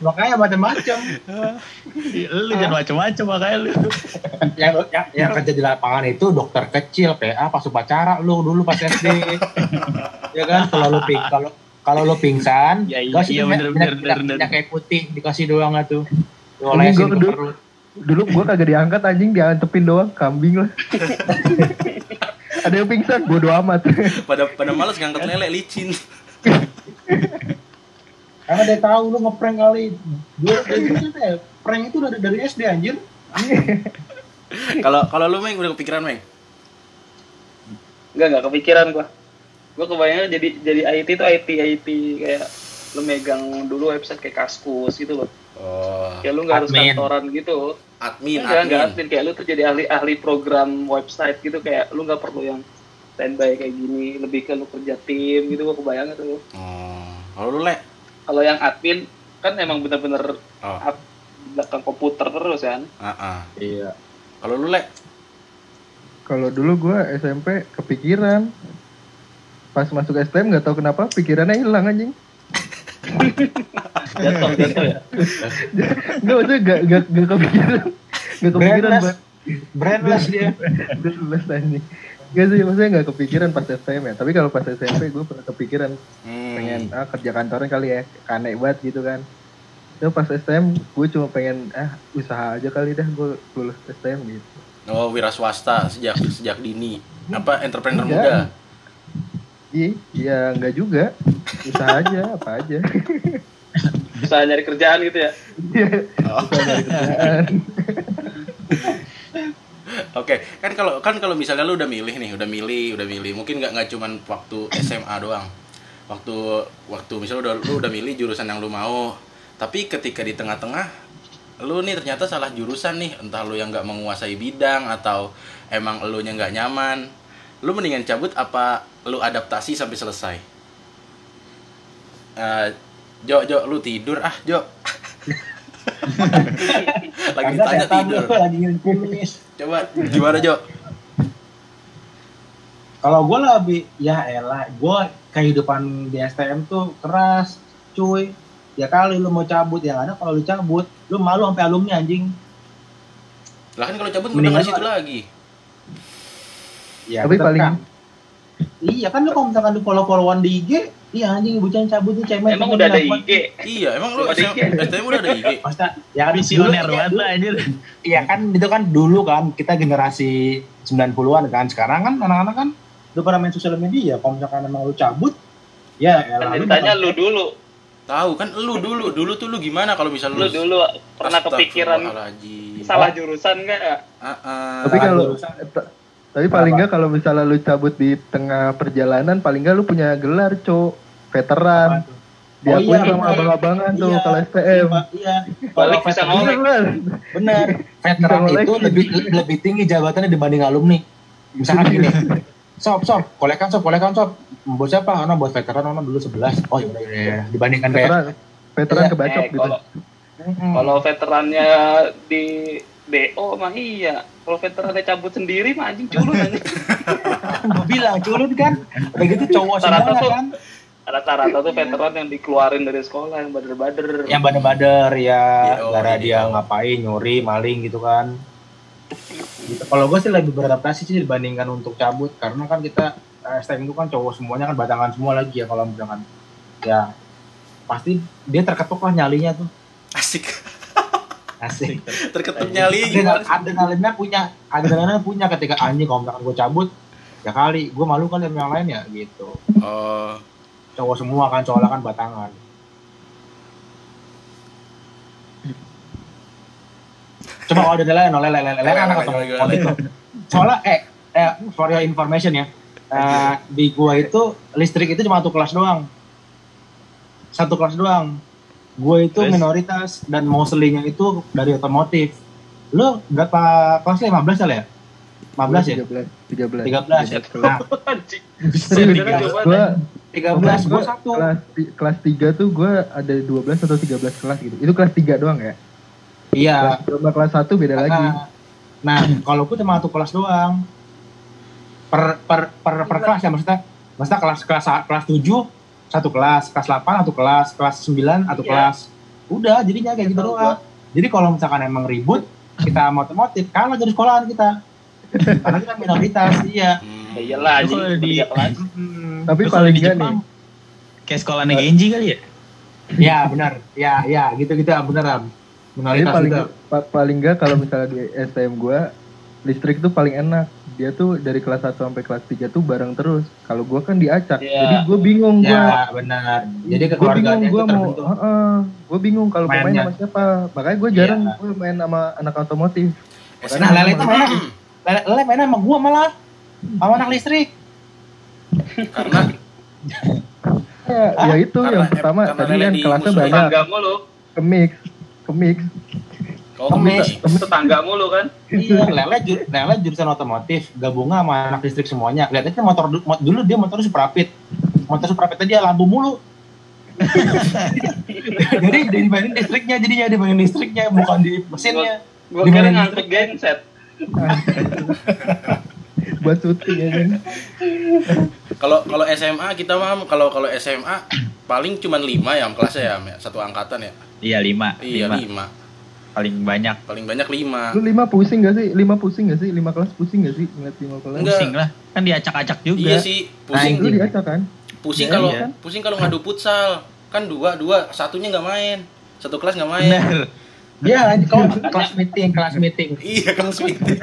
Makanya macam-macam. Lu jangan macem-macem makanya lu. Yang, yang yang kerja di lapangan itu dokter kecil, PA pas upacara lu dulu pas SD. ya kan kalau lu ping kalau kalau lu pingsan, Ya, iya, iya, bener, bener, bener, bener. kayak putih dikasih doang tuh. Ini Diolesin ke dulu- perut. Dulu gua kagak diangkat anjing diantepin doang kambing lah. Ada yang pingsan bodo amat. Pada pada males ngangkat lele licin. [laughs] Karena dia tahu lu ngeprank kali. Dulu dari itu ya, prank itu dari dari SD anjir. [laughs] Kalau kalau lu Meng udah kepikiran Meng? Enggak, enggak kepikiran gua. gue kebayangnya jadi jadi IT itu IT IT kayak lu megang dulu website kayak Kaskus gitu loh Oh, kayak lu nggak harus Admin. kantoran gitu admin, enggak enggak admin. admin kayak lu tuh jadi ahli ahli program website gitu kayak lu nggak perlu yang standby kayak gini lebih ke lu kerja tim gitu gue kebayang tuh Oh, kalau lu le? Kalau yang admin kan emang bener-bener Oh, belakang komputer terus kan ah, ah. Iya. Kalau lu le? Kalau dulu gue SMP kepikiran. Pas masuk STM nggak tahu kenapa pikirannya hilang anjing. [laughs] jatuh jatuh ya [laughs] Nggak maksudnya nggak nggak nggak kepikiran. Nggak kepikiran Brandless. Brandless dia. [laughs] Brandless anjing. Gak sih, maksudnya nggak kepikiran pas STM ya. Tapi kalau pas SMP gue pernah kepikiran Hmm. pengen ah, kerja kantoran kali ya, aneh banget gitu kan. Terus pas STM gue cuma pengen ah usaha aja kali dah gue lulus STM gitu. Oh, wira swasta sejak sejak dini. Apa entrepreneur Enggak. muda? Iya, ya nggak juga. Usaha aja, [laughs] apa aja. bisa nyari kerjaan gitu ya Oh. Usaha dari kerjaan. [laughs] [laughs] Oke, kan kalau kan kalau misalnya lu udah milih nih, udah milih, udah milih, mungkin nggak nggak cuman waktu SMA doang. Waktu waktu misalnya udah lu udah milih jurusan yang lu mau, tapi ketika di tengah-tengah lu nih ternyata salah jurusan nih, entah lu yang nggak menguasai bidang atau emang lu nya nggak nyaman, lu mendingan cabut apa lu adaptasi sampai selesai? Eh, Jo, Jo, lu tidur ah, Jo. [laughs] Lagi ditanya tidur. Lagi kumis. Coba gimana, Jo? Kalau gue lebih, ya elah, gue kehidupan di STM tuh keras, cuy. Ya kali lu mau cabut, yang ada kalau lu cabut, lu malu sampai alumni anjing. Lah kan kalau cabut udah Mendingan situ lagi. Ya, Tapi paling- kan. Iya kan lu kalau misalkan lu follow-followan di IG, iya anjing bocah cabut tuh cemen. emang udah ada. IG Iya, emang lu Ada SM IG. STM udah ada IG. [laughs] Maksudnya, ya kan Visioner dulu- banget lah anjir. Iya kan itu kan dulu kan kita generasi 90-an kan. Sekarang kan anak-anak kan udah pada main sosial media. Kalau misalkan emang lu cabut, ya elah, kan lu ditanya lu dulu Tahu kan lu dulu, dulu tuh lu gimana kalau misal lu dulu pernah kepikiran salah jurusan nggak Ah, ah. Tapi kalau tapi paling nggak kalau misalnya lu cabut di tengah perjalanan, paling nggak lu punya gelar, cok, veteran. Diakui Oh, iya, sama abang-abangan tuh Iya, kalau STM. Iya, iya. Balik Kalau bisa veteran- ngolek. Bener. Bener. Veteran Bisa itu lebih lebih tinggi jabatannya dibanding alumni. Misalkan [laughs] gini. Sob, sob, kolekan sob, kolekan sob. Buat siapa? Ono buat veteran, ono dulu 11. Oh iya, iya, iya. Dibandingkan kayak Veteran, veteran Iya. kebacok Eh, gitu. kalau Hmm. kalau veterannya di DO mah iya kalau veterannya cabut sendiri mah anjing culun anjing [laughs] gue bilang culun kan. Udah gitu cowok tuh- kan. rata-rata tuh veteran yang dikeluarin dari sekolah yang bader-bader Yang bader-bader ya, Iya, gara iya. dia ngapain nyuri, maling gitu kan. Gitu. Kalau gue sih lebih beradaptasi sih dibandingkan untuk cabut karena kan kita eh, STM itu kan cowok semuanya kan batangan semua lagi ya kalau misalkan ya pasti dia terketuk lah nyalinya tuh Asik. Asik Terketuk nyali Adrenal- adrenalinnya punya adrenalinnya punya ketika anjing kalau misalkan gue cabut ya kali gue malu kali sama yang lain ya gitu Oh, cowok semua kan soalnya kan batangan coba kalau ada lain lele lele lele kan otomotif tuh. soalnya eh, eh for your information ya eh, di gua itu listrik itu cuma satu kelas doang satu kelas doang gue itu Terus? minoritas dan mostly-nya itu dari otomotif lu berapa kelas 15 kali ya 15 ya 13, 13. 13 nah anjing Serius, Beneran coba gua, 13 gua satu kelas, kelas 3 tuh gue ada 12 atau 13 kelas gitu. Itu kelas 3 doang ya? iya Kelas 2 sama kelas 1 beda lagi. Nah, nah kalau gue cuma satu kelas doang. Per per per, per kelas ya maksudnya. Maksudnya kelas kelas kelas 7 satu kelas, kelas 8 satu kelas, kelas 9 satu Iya. kelas. Udah, jadinya kayak gitu doang. Jadi kalau misalkan emang ribut, kita mau otomotif, kalah dari sekolahan kita. Karena kita minoritas, [laughs] iya. hmm. ya iyalah Kalau di- kelas Hmm. Tapi Terus paling di enggak Jepang, nih. Kayak sekolahnya Genji kali ya? Ya benar, ya ya gitu gitu bener Am. Minoritas paling gitu. pa- paling enggak kalau misalnya di STM gue listrik tuh paling enak. Dia tuh dari kelas 1 sampai kelas 3 tuh bareng terus. Kalau gue kan diacak. Iya. Jadi gue bingung gue. Ya benar. Jadi gue itu gue mau, terbentuk. gue bingung kalau mau main sama siapa. Makanya gue jarang Iya. gue main sama anak otomotif. SMA Nah, Lele itu mana? [clears throat] Lele, Lele mainnya sama gua malah. Sama anak listrik. karena [laughs] Ya, ya itu Karena- yang pertama tadi kan kelasnya banyak kemix kemix Oh, kemis. tetangga mulu kan. Iya, Lele, ju- Lele jurusan otomotif, gabungan sama anak listrik semuanya. Lihat aja motor du- mo- dulu dia motor super rapid. Motor super rapid dia lampu mulu. [laughs] Jadi dimainin listriknya, jadinya dimainin listriknya, bukan di mesinnya. Gue Di kira ngangkut genset. [laughs] buat syuting ya kan Kalau kalau SMA kita mah kalau kalau SMA paling cuman 5 ya kelasnya ya, ya, satu angkatan ya. Iya lima, Iya, lima. 5. Paling banyak. Paling banyak 5. lu lima pusing gak sih lima pusing gak sih lima kelas pusing gak sih ngeliat lima kelas Enggak. Pusing lah, kan diacak-acak juga. Iya sih, pusing lu diacak kan pusing Iya, kalau iya. pusing kalau ngadu futsal. Kan dua dua satunya nggak main. Satu kelas nggak main. Bener. Dia kalau kelas meeting, kelas meeting. Iya, kelas meeting.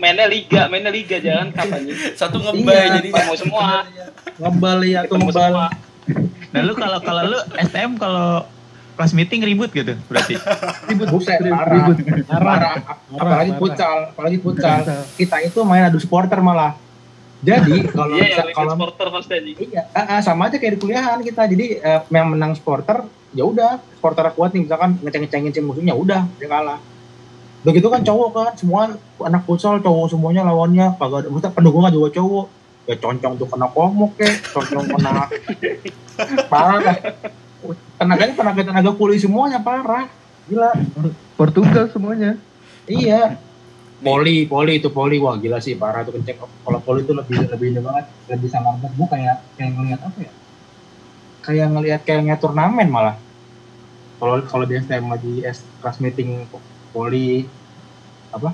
Mainnya liga, mainnya liga jangan kapan nih. Satu ngebay Iya, jadi Ketemu semua. Ngebal ya Ketemu ngebal. semua. Nah lu kalau kalau lu STM kalau kelas meeting ribut gitu berarti. [laughs] ribut Buset, ribut, parah. ribut. Parah. Apalagi parah. futsal, apalagi futsal. Futsal. Kita itu main adu supporter malah. Jadi [laughs] kalau Iya, bisa- yang kalau supporter pasti anjing. Iya, ah, ah, sama aja kayak di kuliahan kita. Jadi eh, yang menang supporter, ya udah, supporter kuat nih misalkan ngeceng-ngecengin tim musuhnya, udah dia kalah. Begitu kan cowok kan, semua anak futsal cowok semuanya lawannya, kagak ada, maksudnya pendukungnya juga cowok. Ya concong tuh kena komuk kek, concong kena [laughs] parah lah. Tenaganya tenaga tenaga kuli semuanya parah, gila. Portugal semuanya Iya. Poli, poli itu poli, wah gila sih parah tuh kenceng. Kalau poli itu lebih lebih ini banget, lebih sangar banget. Gue kayak kayak ngeliat apa ya? Kayak ngelihat kayak ngeliat turnamen malah. Kalau kalau di STM lagi S kelas meeting poli apa?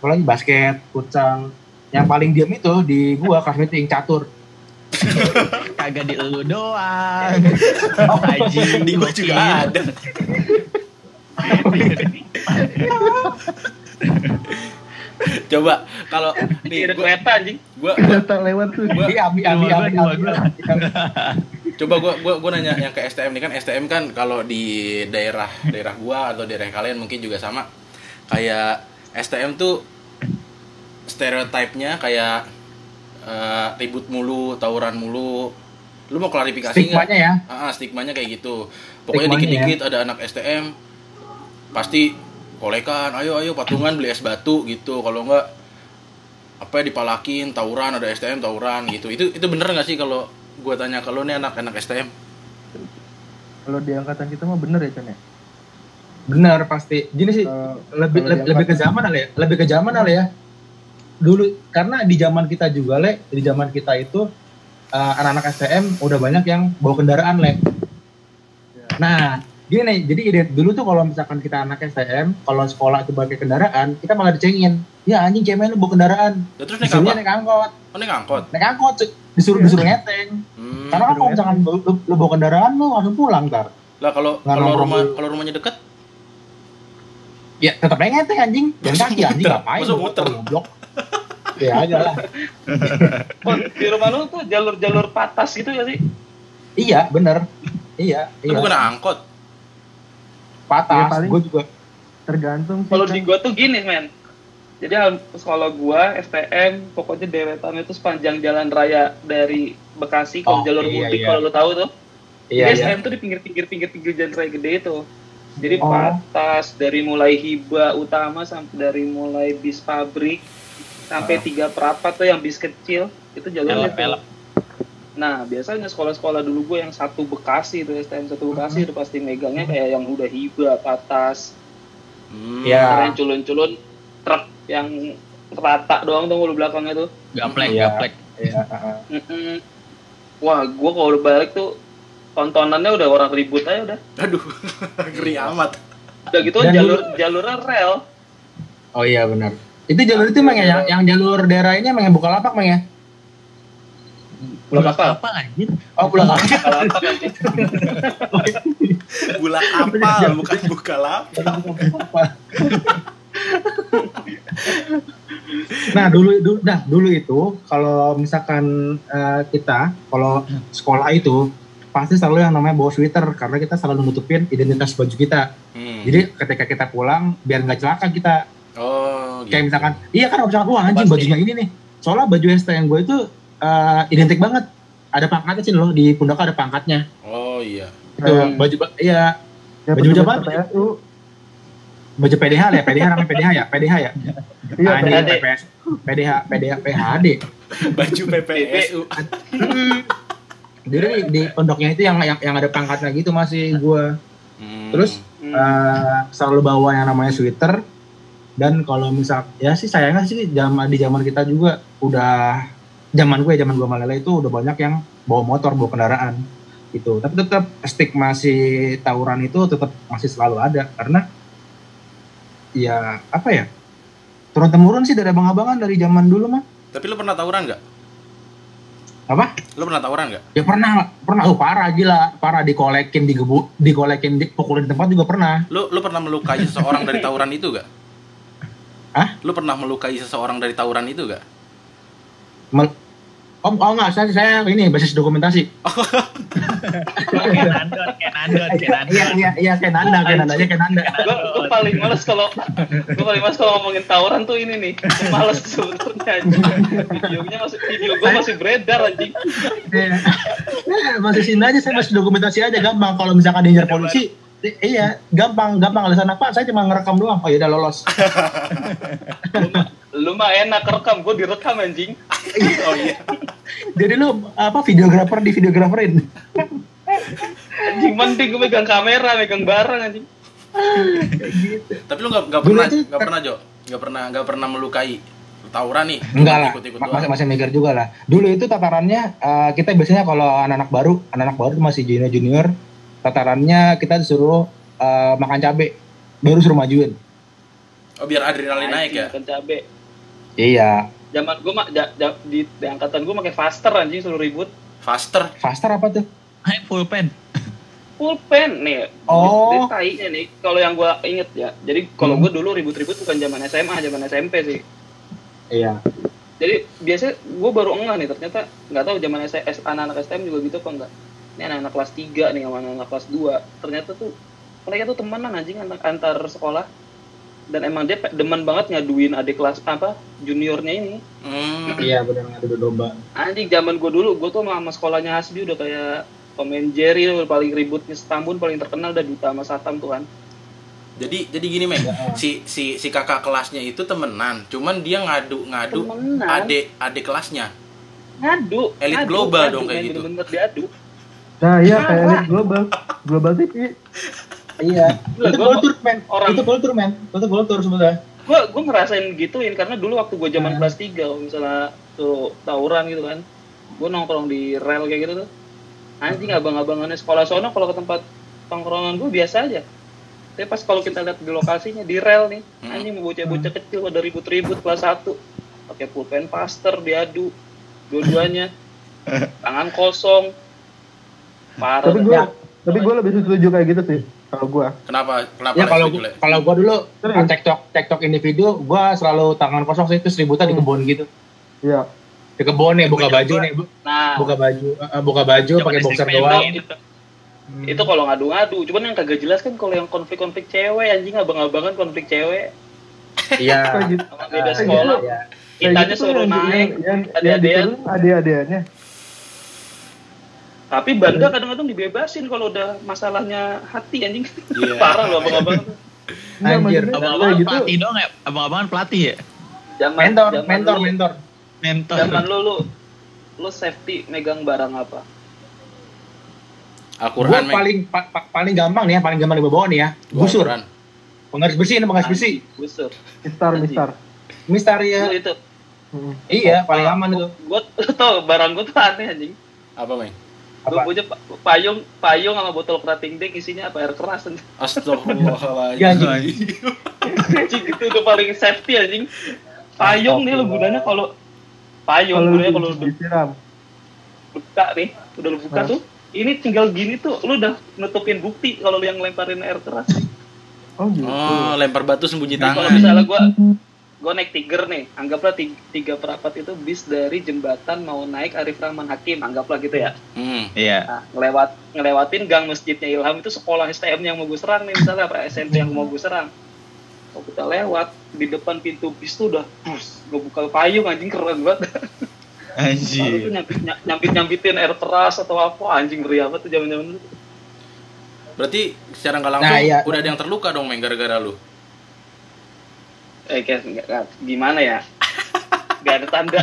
Apalagi basket, futsal. Yang paling diam itu di gua kelas meeting catur. Kagak di lu doang. Haji di gua juga ada. Coba kalau Nih, ada gua kereta anjing. gua kereta lewat tuh Gua- abi abi abi. coba gua gua gua nanya yang ke STM nih kan STM kan kalau di daerah daerah gua atau daerah kalian mungkin juga sama kayak STM tuh stereotipnya kayak eh, ribut mulu, tawuran mulu. Lu mau klarifikasi nggak? Stigmanya ya. Ah, ah, stigmanya kayak gitu. Pokoknya dikit-dikit ada anak STM pasti kolekan, ayo ayo patungan beli es batu gitu. Kalau enggak apa ya dipalakin, tawuran ada STM tawuran gitu. Itu itu bener nggak sih kalau gua tanya kalau nih anak-anak STM? kalau di angkatan kita mah bener ya Chan ya Benar pasti. Gini sih, Kalau- lebih lebih, lebih ke zaman kali ya lebih ke zaman kali ya dulu karena di zaman kita juga le di zaman kita itu eh, anak-anak STM udah banyak yang bawa kendaraan le. Ya. nah gini nih jadi ide dulu tuh kalau misalkan kita anak STM kalau sekolah itu pakai kendaraan kita malah dicengin. Ya anjing cemen lu bawa kendaraan. Ya, terus naik apa? naik angkot. Oh, naik angkot. naik angkot disuruh disuruh ngeteng. Hmm. karena kan kalau misalkan lu, lu, lu bawa kendaraan lu langsung pulang ntar. Lah kalau kalau rumah kalau rumahnya deket? Ya tetap ngeteng anjing. Jalan kaki anjing ngapain bawa muter? Ya aja lah [laughs] Bon, di rumah lu tuh jalur-jalur patas gitu ya sih? Iya, bener. Iya, itu iya. bukan angkot. Iya, Patas, paling- gue juga. tergantung sih Kalau kan. di gua tuh gini, men. Jadi sekolah gua STM pokoknya deretan itu sepanjang jalan raya dari Bekasi Oh, kalau jalur iya, mudik iya. kalau lu tahu tuh. Iya, Jadi iya. STM tuh di pinggir-pinggir pinggir-pinggir jalan raya gede itu. Jadi Oh. patas dari mulai hiba utama sampai dari mulai bis pabrik sampai tiga perapat tuh yang bis kecil itu jalurnya tuh. Nah, biasanya sekolah-sekolah dulu gue yang satu Bekasi itu STM satu Bekasi itu pasti megangnya kayak yang udah hiba, patas, Hmm. Iya. yang culun-culun truk yang rata doang tuh belakangnya tuh. Gaplek, Iya. gaplek. Iya, heeh. Mm-mm. Wah, gua kalau udah balik tuh tontonannya udah orang ribut aja udah. Aduh, [laughs] ngeri amat. Udah gitu Dan jalur jalurnya rel. Oh iya benar. Itu jalur itu emang ya, yang, yang jalur daerah ini emang yang buka lapak emang ya? Bulak apa? Apa anjir? Oh buka lapak. Kalau [laughs] apa? Bulak apal bukan bukalap. [laughs] nah dulu, dulu, nah dulu itu kalau misalkan eh, kita kalau sekolah itu pasti selalu yang namanya bawa sweater karena kita selalu nutupin identitas baju kita. Hmm. Jadi ketika kita pulang biar nggak celaka kita oh, gitu. kayak misalkan iya kan misalkan wah anjing bajunya ini nih soalnya baju STM gue itu eh, identik banget ada pangkatnya sih loh di pundak ada pangkatnya. Oh iya. Itu Hmm. baju ba- iya Ya, Baju apa? Baju PDH lah ya, PDH namanya PDH ya, PDH ya. Iya, ini PHD. PPS, PDH, PDH, PHD. Baju PPSU. Jadi di pondoknya itu yang yang, yang ada pangkatnya gitu masih gua. Hmm. Terus Hmm. eh, selalu bawa yang namanya sweater dan kalau misal ya sih sayangnya sih zaman di zaman kita juga udah zaman gue zaman gue malele itu udah banyak yang bawa motor bawa kendaraan gitu tapi tetap stigma si tawuran itu tetap masih selalu ada karena ya apa ya turun temurun sih dari abang-abangan dari zaman dulu mah Tapi lu pernah tawuran nggak? apa Lu pernah tawuran nggak? ya pernah pernah oh parah gila parah dikolekin digebu dikolekin dipukulin di tempat juga pernah Lu lu pernah melukai seseorang dari tawuran itu gak? Hah? Lu pernah melukai seseorang dari tawuran itu gak? Mel- Oh, oh enggak, saya, saya ini basis dokumentasi. Nandot. Iya, iya, iya, kayak Nanda, kayak Nanda, kayak Nanda. gue paling males kalau gue paling males kalau ngomongin tawuran tuh ini nih Gua males sebenarnya anjing videonya masih video gue masih beredar anjing Iya. Masih sini aja, saya masih dokumentasi aja gampang. Kalau misalkan diincar polisi, iya, gampang, gampang alasan apa? Saya cuma ngerekam doang. Oh, ya udah lolos. [laughs] lu mah enak rekam gue direkam anjing [laughs] Oh iya. Jadi lu apa videografer di videograferin? anjing mending gue megang kamera megang barang anjing Tapi lu nggak nggak Dulu pernah nggak pernah Jo nggak pernah nggak pernah melukai tawuran nih Enggak lah, ikut ikut ma- masih masih mikir juga lah. Dulu itu tatarannya eh, kita biasanya kalau anak-anak baru, anak-anak baru tuh masih junior junior, tatarannya kita disuruh eh, makan cabe, baru suruh majuin. oh biar adrenalin naik ya makan cabe Iya, zaman gue mah ja- di, di angkatan gue pakai faster anjing suruh ribut faster faster apa tuh? Hai, full pen. pulpen nih Oh. Ini tainya nih kalau yang gue inget ya jadi kalau Hmm. gue dulu ribut-ribut bukan zaman SMA zaman SMP sih Iya. jadi biasanya gue baru enggak nih ternyata nggak tahu zaman S- S- anak-anak STM juga gitu apa enggak ini anak-anak kelas 3 nih sama anak-anak kelas 2 ternyata tuh mereka tuh temenan anjing anak antar sekolah. Dan emang dia demen banget ngaduin adik kelas apa juniornya ini. Hmm. Iya benar ngadu domba. anjing zaman gue dulu gue tuh sama, sama sekolahnya Hasbi udah kayak Tom and Jerry udah paling ributnya setambun paling terkenal udah Duta sama Satam tuh kan. Jadi jadi gini men si si si kakak kelasnya itu temenan cuman dia ngadu ngadu temenan. adik adik kelasnya. Ngadu. Elit global ngadu, dong kayak gitu. bener-bener diadu Nah, iya kayak elit global. Global TV. Iya. Gila, itu kultur men. orang- Itu kultur men. Itu kultur sebenarnya. gue gue ngerasain gituin karena dulu waktu gue zaman Hmm. kelas 3 kalau misalnya tuh tawuran gitu kan gue nongkrong di rel kayak gitu tuh anjing abang-abangannya sekolah sono kalau ke tempat tongkrongan gue biasa aja tapi pas kalau kita lihat di lokasinya di rel nih Hmm. anjing mau bocah-bocah kecil pada ribut-ribut kelas 1 pakai pulpen faster diadu dua-duanya [laughs] tangan kosong parah Tapi gue tapi gue lebih setuju kayak gitu sih. Kalau gue. kenapa kenapa Ya kalau Le? kalau gua dulu Sering. cekcok cekcok individu, gua selalu tangan kosong sih terus ributnya di Hmm. kebun gitu. Iya. Di kebun nih buka baju nih, nah buka baju, eh, buka baju pakai boxer doang. gitu. itu kalau ngadu-ngadu cuman yang kagak jelas kan kalau yang konflik-konflik cewek anjing abang-abangan konflik cewek Iya. Gitu. sama beda Ah, sekolah. Kayak kitanya gitu suruh naik yang, yang, ada yang diturunin adik-adikannya. Tapi banda kadang-kadang dibebasin kalau udah masalahnya hati anjing Iya. [laughs] parah loh abang-abang Anjir. Abang-abangan kayak gitu. pelatih dong ya? Abang-abangan pelatih ya? zaman Mentor, zaman mentor, lu, mentor. Mentor. zaman lu lu lu safety megang barang apa Gua Al-Quran paling pa- pa- paling gampang nih ya, paling gampang dibawa nih ya. Al-Quran. Penggaris besi ini penggaris besi. busur Mistar, mistar. Mister lu ya. itu Hmm. Iya, paling aman itu. gua tau barang gua tuh aneh anjing apa men gua Apa? punya pa- payung payung sama botol kerating dek isinya apa air keras anjing Astagfirullahaladzim Ya, anjing. Itu udah paling safety anjing payung nih lu gunanya kalau payung Kalau gunanya kalau udah disiram. buka nih udah lu buka Nah. tuh ini tinggal gini tuh lu udah nutupin bukti kalau lu yang lemparin air keras Oh gitu. oh lempar batu sembunyi Jadi kalau tangan misalnya gua gua naik tiger nih anggaplah tiga, tiga perapat itu bis dari jembatan mau naik Arif Rahman Hakim anggaplah gitu ya hmm. Iya. nah, ngelewat ngelewatin gang masjidnya Ilham itu sekolah STM yang mau gue serang nih misalnya apa SMP yang mau gue serang kalau kita lewat di depan pintu bis tuh udah bus gue buka payung anjing keren banget Lalu Anjir. tuh nyambit, nyambit nyambitin air keras atau apa anjing ngeri apa tuh zaman zaman dulu. Berarti secara nggak langsung Nah, iya. udah ada yang terluka dong Meng gara-gara lu. Eh kayak nggak- gimana ya? Gak ada tanda.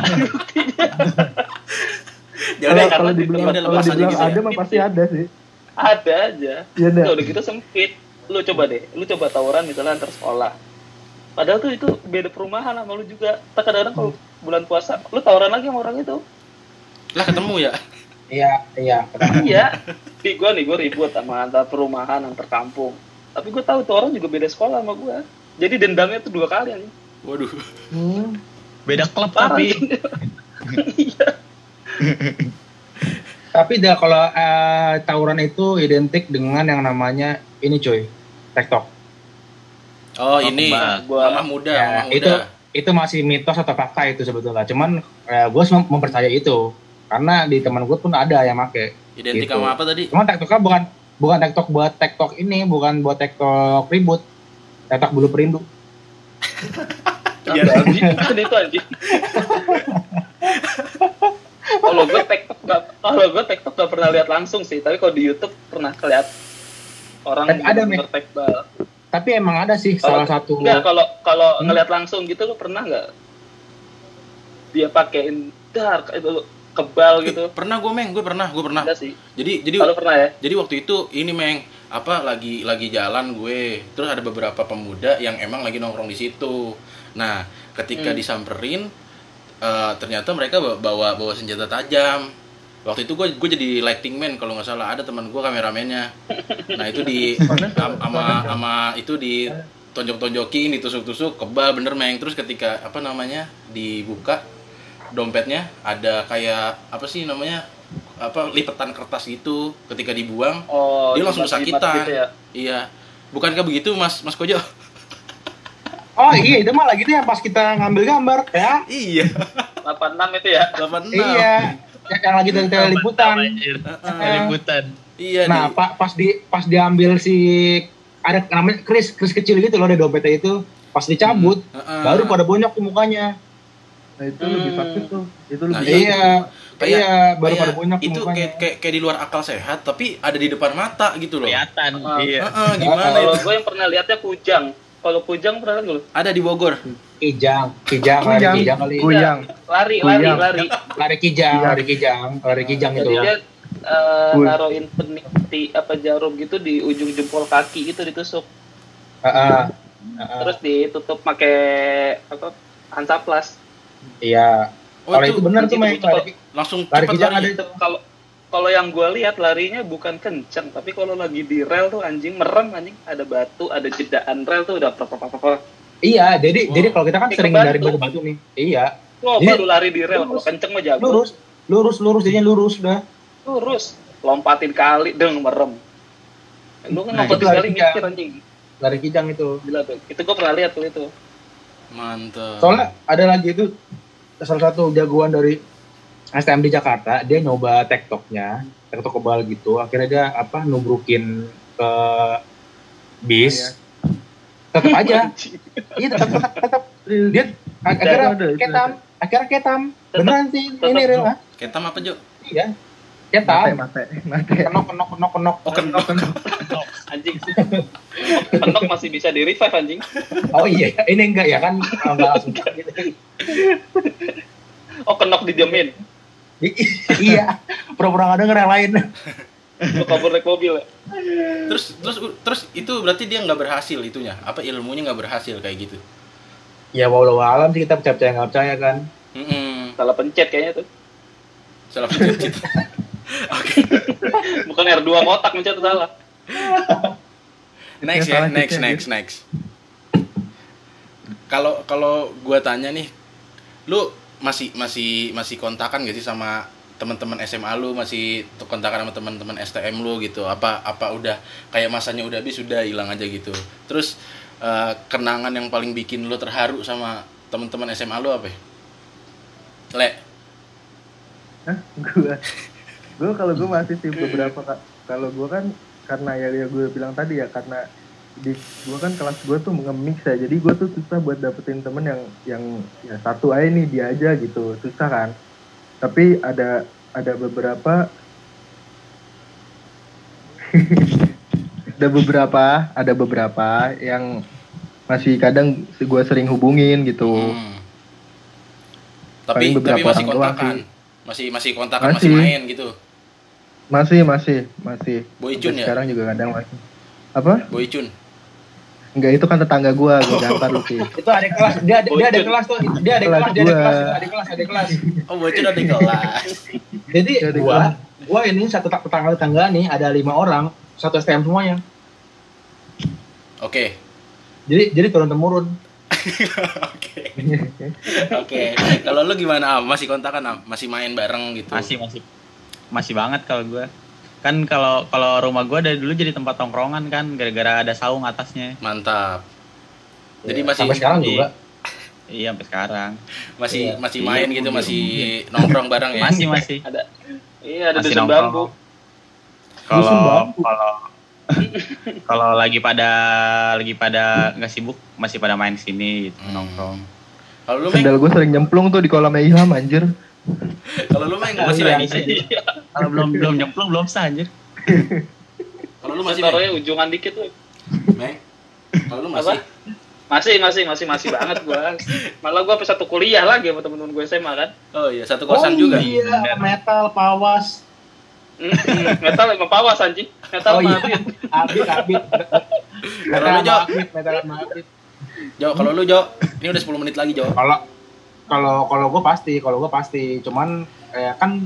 Ya Kalau udah, kalau karena dibilang udah kalau lepas aja dibilang gitu ya. ada mah pasti ada sih. ada aja. Udah, dah. udah gitu sempit. Lu coba deh, lu coba tawuran misalnya antar sekolah. Padahal tuh itu beda perumahan sama lu juga. Tak kadang-kadang kalau bulan puasa, lu tawuran lagi sama orang itu. lah ketemu ya. Iya, iya. iya. Di gua nih, gua ribut sama antar perumahan, antar kampung. Tapi gua tahu tuh orang juga beda sekolah sama gua. Jadi dendamnya tuh dua kali anjing. Waduh. Hmm. Beda klub Parah. tapi. Iya. Tapi dah kalau eh, tawuran itu identik dengan yang namanya ini cuy, TikTok. Oh, ini kembang. Gua- mamah muda, Ya, mamah muda. itu itu masih mitos atau fakta itu sebetulnya. Cuman gue mempercaya itu karena di teman gue pun ada yang make. Identik gitu. sama apa tadi? Cuman TikToknya bukan bukan TikTok buat TikTok ini, bukan buat TikTok ribut. [laughs] TikTok bulu perindu. Iya. anjing. Kan itu anjing. kalau gue TikTok gak, kalau gue TikTok gak pernah lihat langsung sih, tapi kalau di YouTube pernah keliat orang Tapi ada. Tapi emang ada sih Kalau- salah satu Enggak, kalau kalau Hmm? ngeliat langsung gitu lo pernah nggak dia pakein dark itu kebal gitu? Pernah gue Meng, gue pernah, gue pernah. Enggak sih. Jadi jadi Kalau pernah ya? jadi waktu itu ini Meng, apa lagi lagi jalan gue. Terus ada beberapa pemuda yang emang lagi nongkrong di situ. Nah, ketika Hmm. disamperin eh, ternyata mereka bawa bawa, senjata tajam. Waktu itu gue gue jadi lighting man kalau nggak salah ada teman gue kameramennya. Nah itu di [laughs] am- sama sama itu di tonjok-tonjokin, ditusuk-tusuk, kebal bener meng. Terus ketika apa namanya dibuka dompetnya ada kayak apa sih namanya apa lipetan kertas gitu. Ketika dibuang Oh, dia langsung kesakitan. gitu ya. Iya. Bukankah begitu Mas Mas Kojo? [laughs] Oh iya, itu malah gitu yang pas kita ngambil gambar ya. iya. 86 itu ya. 86. Iya. Yang, lagi dari liputan. Liputan. Iya Nah, nih. pak pas di pas diambil si ada namanya kris kris kecil gitu loh ada dompetnya itu pas dicabut Heeh. baru pada bonyok tuh mukanya. Nah itu lebih Hmm. sakit tuh. Itu Nah, lebih Iya. Kayak- iya, baru Kayak pada bonyok tuh itu kayak, kayak kayak di luar akal sehat tapi ada di depan mata gitu loh. Kelihatan. Ah. Iya. Heeh, gimana Kalau itu? gue yang pernah lihatnya kujang. Kalau kujang pernah lihat nggak lu? Ada di Bogor. Kijang, kijang, lari kijang kali. Kuyang. Lari, lari, lari. Lari kijang, lari kijang, lari kijang itu. Jadi dia Kuy. naruhin peniti apa jarum gitu di ujung jempol kaki gitu ditusuk. Heeh. Heeh. Terus ditutup pakai apa? Hansaplas. Iya. Oh, Kalau itu itu benar tuh itu- main itu- lari, langsung lari cepat kijang lari. Kalau kalau yang gue lihat larinya bukan kenceng, tapi kalau lagi di rel tuh anjing merem anjing ada batu, ada jedaan rel tuh udah apa apa apa. Iya, jadi Wow. jadi kalau kita kan Kayak sering dari batu-batu nih. Iya. Wah, Jadi- baru lari di rel, kalau lurus. kenceng mah jago. Lurus, lurus, lurus, jadinya lurus udah. Lurus. Lompatin kali, deng merem. Lu kan Nah, lompatin kali kijang. mikir anjing. Lari kijang itu. Gila tuh. Itu gue pernah lihat tuh itu. Mantap. Soalnya ada lagi itu salah satu jagoan dari STM di Jakarta, dia nyoba tektoknya, tektok kebal gitu. Akhirnya dia apa nubrukin ke bis. Tetap aja. [laughs] Iya tetap tetap tetap. Dia ak- akhirnya ketam, akhirnya ketam. Beneran sih ini real ah. Ketam apa, Jo? Iya. Ketam. mate, mate. Kenok kenok kenok kenok. Oh, kenok. [laughs] Anjing. Penok masih bisa di revive anjing. Oh iya, ini enggak ya kan [laughs] enggak langsung gitu. Oh, kenok dijamin. [laughs] iya, pura-pura nggak denger yang lain. Lu kabur naik mobil ya. Terus terus terus itu berarti dia nggak berhasil itunya. Apa ilmunya nggak berhasil kayak gitu. Ya walau alam sih kita percaya nggak percaya kan. Mm-mm. Salah pencet kayaknya tuh. Salah pencet. [laughs] Oke. Bukan R2 kotak mencet salah. Next Ya, ya, salah next next next. Kalau kalau gua tanya nih, lu masih masih masih kontakan gak sih sama teman-teman SMA lu masih kontakan sama teman-teman STM lu gitu apa apa udah kayak masanya udah habis sudah hilang aja gitu terus eh, kenangan yang paling bikin lu terharu sama teman-teman SMA lu apa ya? Le Hah? Gua. Gua kalau gua masih sih [laughs] beberapa. Kalau gua kan karena ya, ya gue bilang tadi ya karena di gua kan kelas gua tuh nge-mix ya. Jadi gua tuh susah buat dapetin temen yang yang ya satu aja nih dia aja gitu. Susah kan. tapi ada ada beberapa [laughs] ada beberapa ada beberapa yang masih kadang gue sering hubungin gitu Hmm. Tapi Paling tapi beberapa masih kontakan. sih. Masih masih kontakan masih, Masih. main gitu. masih masih masih Boy Jun ya? sekarang juga kadang masih apa Boy Chun. Enggak itu kan tetangga gue gue gantar lu sih Itu ada kelas, dia ada, dia ada Bocor. kelas tuh, dia ada Kelas kelas, dia ada gua. kelas, ada kelas, ada kelas. Oh, Chun ada kelas. Jadi gua, gua ini satu tak- tetangga-tetangga nih ada lima orang, satu STM semuanya. Oke. Jadi jadi turun temurun. Oke. Oke. Kalau lu gimana, Am? Masih kontakan, Am? Masih main bareng gitu? Masih masih masih banget kalau gue. Kan kalau kalau rumah gue dari dulu jadi tempat tongkrongan kan gara-gara ada saung atasnya. Mantap. Jadi Ya, masih sampai sekarang Iya. juga. Iya sampai sekarang. masih Iya. masih Iya, main gitu, mungkin. masih nongkrong bareng ya? Masih masih. Ada Iya, ada Masih dusun bambu. Kalau kalau [laughs] kalau lagi pada lagi pada nggak sibuk masih pada main sini gitu Hmm. nongkrong. Kalau lu, sendal gue sering nyemplung tuh di kolamnya Ilham anjir [laughs] Kalau lu, Meng, masih Iya, main? bisa. Kalau belum belum nyemplung belum sah anjir. [laughs] Kalau lu masih, Taruhnya ujungan dikit tuh. Meng? Kalau lu masih? Masih, masih, masih, masih banget gua. Malah gua satu kuliah lagi sama temen-temen gue SMA kan. Oh iya, satu kosan juga. Iya, metal, pawas. Mm-mm. Metal emang pawas anjing. Metal Oh iya, abit, abit. Kalau Metal lu, sama Jo? abit, metal sama abit. Jo, kalau lu, Jo, ini udah 10 menit lagi, Jo. Kalau kalau kalau gue pasti, kalau gue pasti. Cuman eh, kan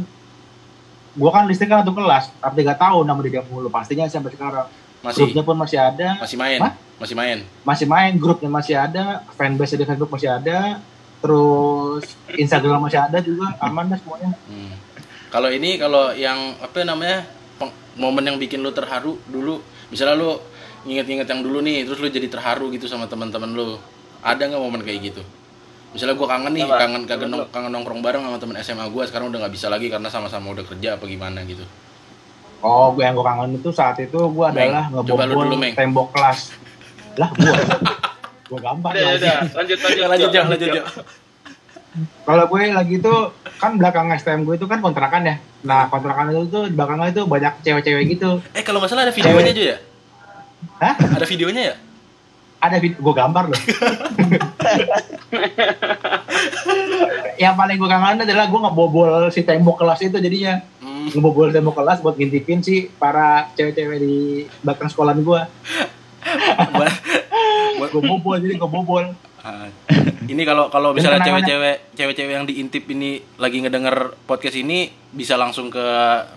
gue kan listrik kan satu kelas, tapi tiga tahun nama dia mulu pastinya sampai sekarang. Masih Grupnya pun masih ada, masih main. Hah? Masih main. masih main, grupnya masih ada, fanbase di Facebook masih ada, terus Instagram masih ada juga, aman dah semuanya. Hmm. Kalau ini kalau yang apa namanya? momen yang bikin lu terharu dulu, misalnya lu nginget-nginget yang dulu nih, terus lu jadi terharu gitu sama teman-teman lu. Ada nggak momen kayak gitu? Misalnya gua kangen nih, Apa? kangen kangen, nong- kangen nongkrong bareng sama temen SMA gua, sekarang udah nggak bisa lagi karena sama-sama udah kerja apa gimana gitu. Oh, gue yang gue kangen itu saat itu gue adalah ngebobol tembok kelas. Lah, gue. gue gampang. Udah, udah, lanjut, lanjut, lanjut, lanjut, Jo. Kalau gue lagi itu kan belakang STM gue itu kan kontrakan ya. Nah kontrakan itu tuh di belakangnya itu banyak cewek-cewek gitu. Eh, kalau nggak salah ada videonya aja ya? Hah? Ada videonya ya? Ada gue gambar loh. [laughs] yang paling gue kangen adalah gue ngebobol si tembok kelas itu jadinya Hmm. ngebobol tembok kelas buat ngintipin si para cewek-cewek di belakang sekolah gue. Buat- Gue bobol jadi gue bobol. Ah, ini kalau kalau misalnya cewek-cewek cewek-cewek yang diintip ini lagi ngedenger podcast ini bisa langsung ke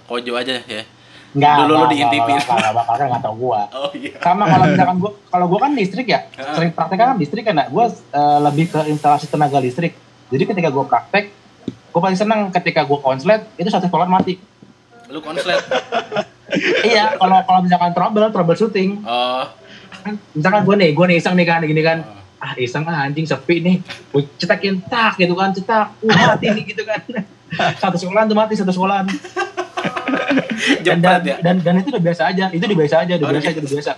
Kojo aja ya. Enggak, Dulu lu enggak, diintipin. enggak, enggak, bakal kan nggak tau gue. Oh iya. Sama kalau misalkan gue, kalau gue kan listrik ya, sering praktek kan listrik kan, gue lebih ke instalasi tenaga listrik. Jadi ketika gue praktek, gue paling seneng ketika gue konslet itu satu sekolah mati. Lu konslet. iya, kalau kalau misalkan trouble, trouble shooting, Oh. kan, misalkan gue nih, gue nih iseng nih kan, gini kan, ah iseng ah anjing sepi nih, gue cetakin tak gitu kan, cetak, uh mati nih gitu kan. satu sekolahan tuh mati satu sekolahan. [laughs] Dan, dan, ya. dan, dan itu udah biasa aja, itu udah biasa aja, udah Oh, biasa, udah udah biasa.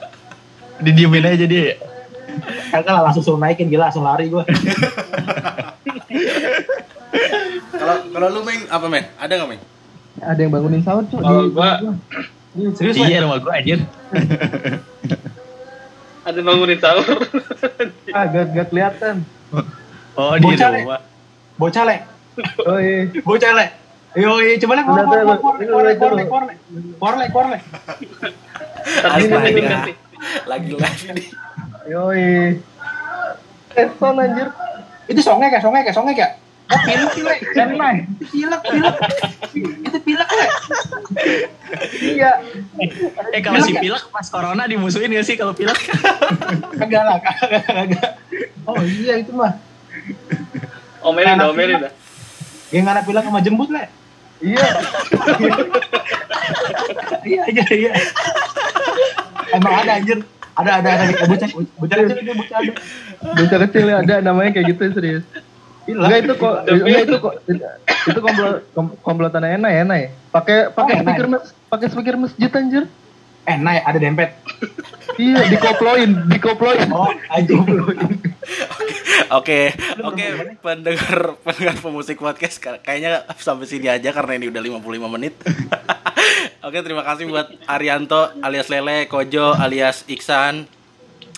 Didiemin aja dia. Kagak lah langsung suruh naikin gila, langsung lari gue. [laughs] Kalau kalau lu Meng apa men? Ada nggak Meng? ada yang bangunin sahur cuy Kalau di- gua- Serius, Iya rumah gue anjir. [laughs] Ada bangunin sahur. ah gak, gak kelihatan Oh di Bocah, rumah. bocah le, oh iya bocah. Yo, yo, coba le, Udah, korle, korle, korle, korle, korle, korle, ganti. Lagi live nih. yoi Teson anjir Itu songek ya, songek ya, songek ya. Oh, pilek [laughs] main. Itu pilek, pilek. Itu pilek le. iya Eh kalau si pilek pas corona dimusuhin gak sih kalau pilek? Kagak lah, kagak. Oh iya itu mah. Omelin dah, omelin dah. Yang anak pilek sama jembut le. Iya Iya, iya, iya. Emang ada anjir. Ada, ada, ada. Bocah, bocah kecil dia bocah ada. bocah kecil ya ada namanya kayak gitu serius Pilek. enggak itu kok enggak itu kok itu komplot kom- komplotan enak ya enak ya pakai pakai Oh, speaker mas pakai speaker masjid anjir Eh, naik, ada dempet. [laughs] iya dikoploin dikoploin Oh, anjing. Oke, oke pendengar pendengar pemusik podcast ka- kayaknya sampai sini aja karena ini udah 55 menit. [laughs] oke, terima kasih buat Arianto alias Lele, Kojo alias Iksan.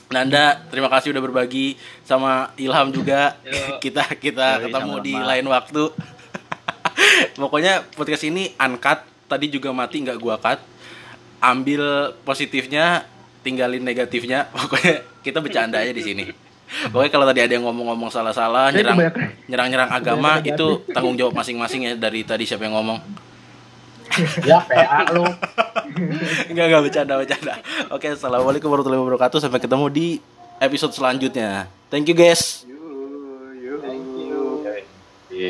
Nanda, terima kasih udah berbagi sama Ilham juga. Yo. [laughs] kita kita Yoi, ketemu di lain waktu. Pokoknya podcast ini uncut, tadi juga mati nggak gua cut. Ambil positifnya, tinggalin negatifnya. [laughs] Pokoknya kita bercanda aja di sini. Pokoknya kalau tadi ada yang ngomong-ngomong salah-salah, nyerang nyerang-nyerang agama itu tanggung jawab masing-masing ya dari tadi siapa yang ngomong. [laughs] Ya PA lu. [laughs] Enggak enggak bercanda bercanda. Oke, assalamualaikum warahmatullahi wabarakatuh. Sampai ketemu di episode selanjutnya. Thank you guys.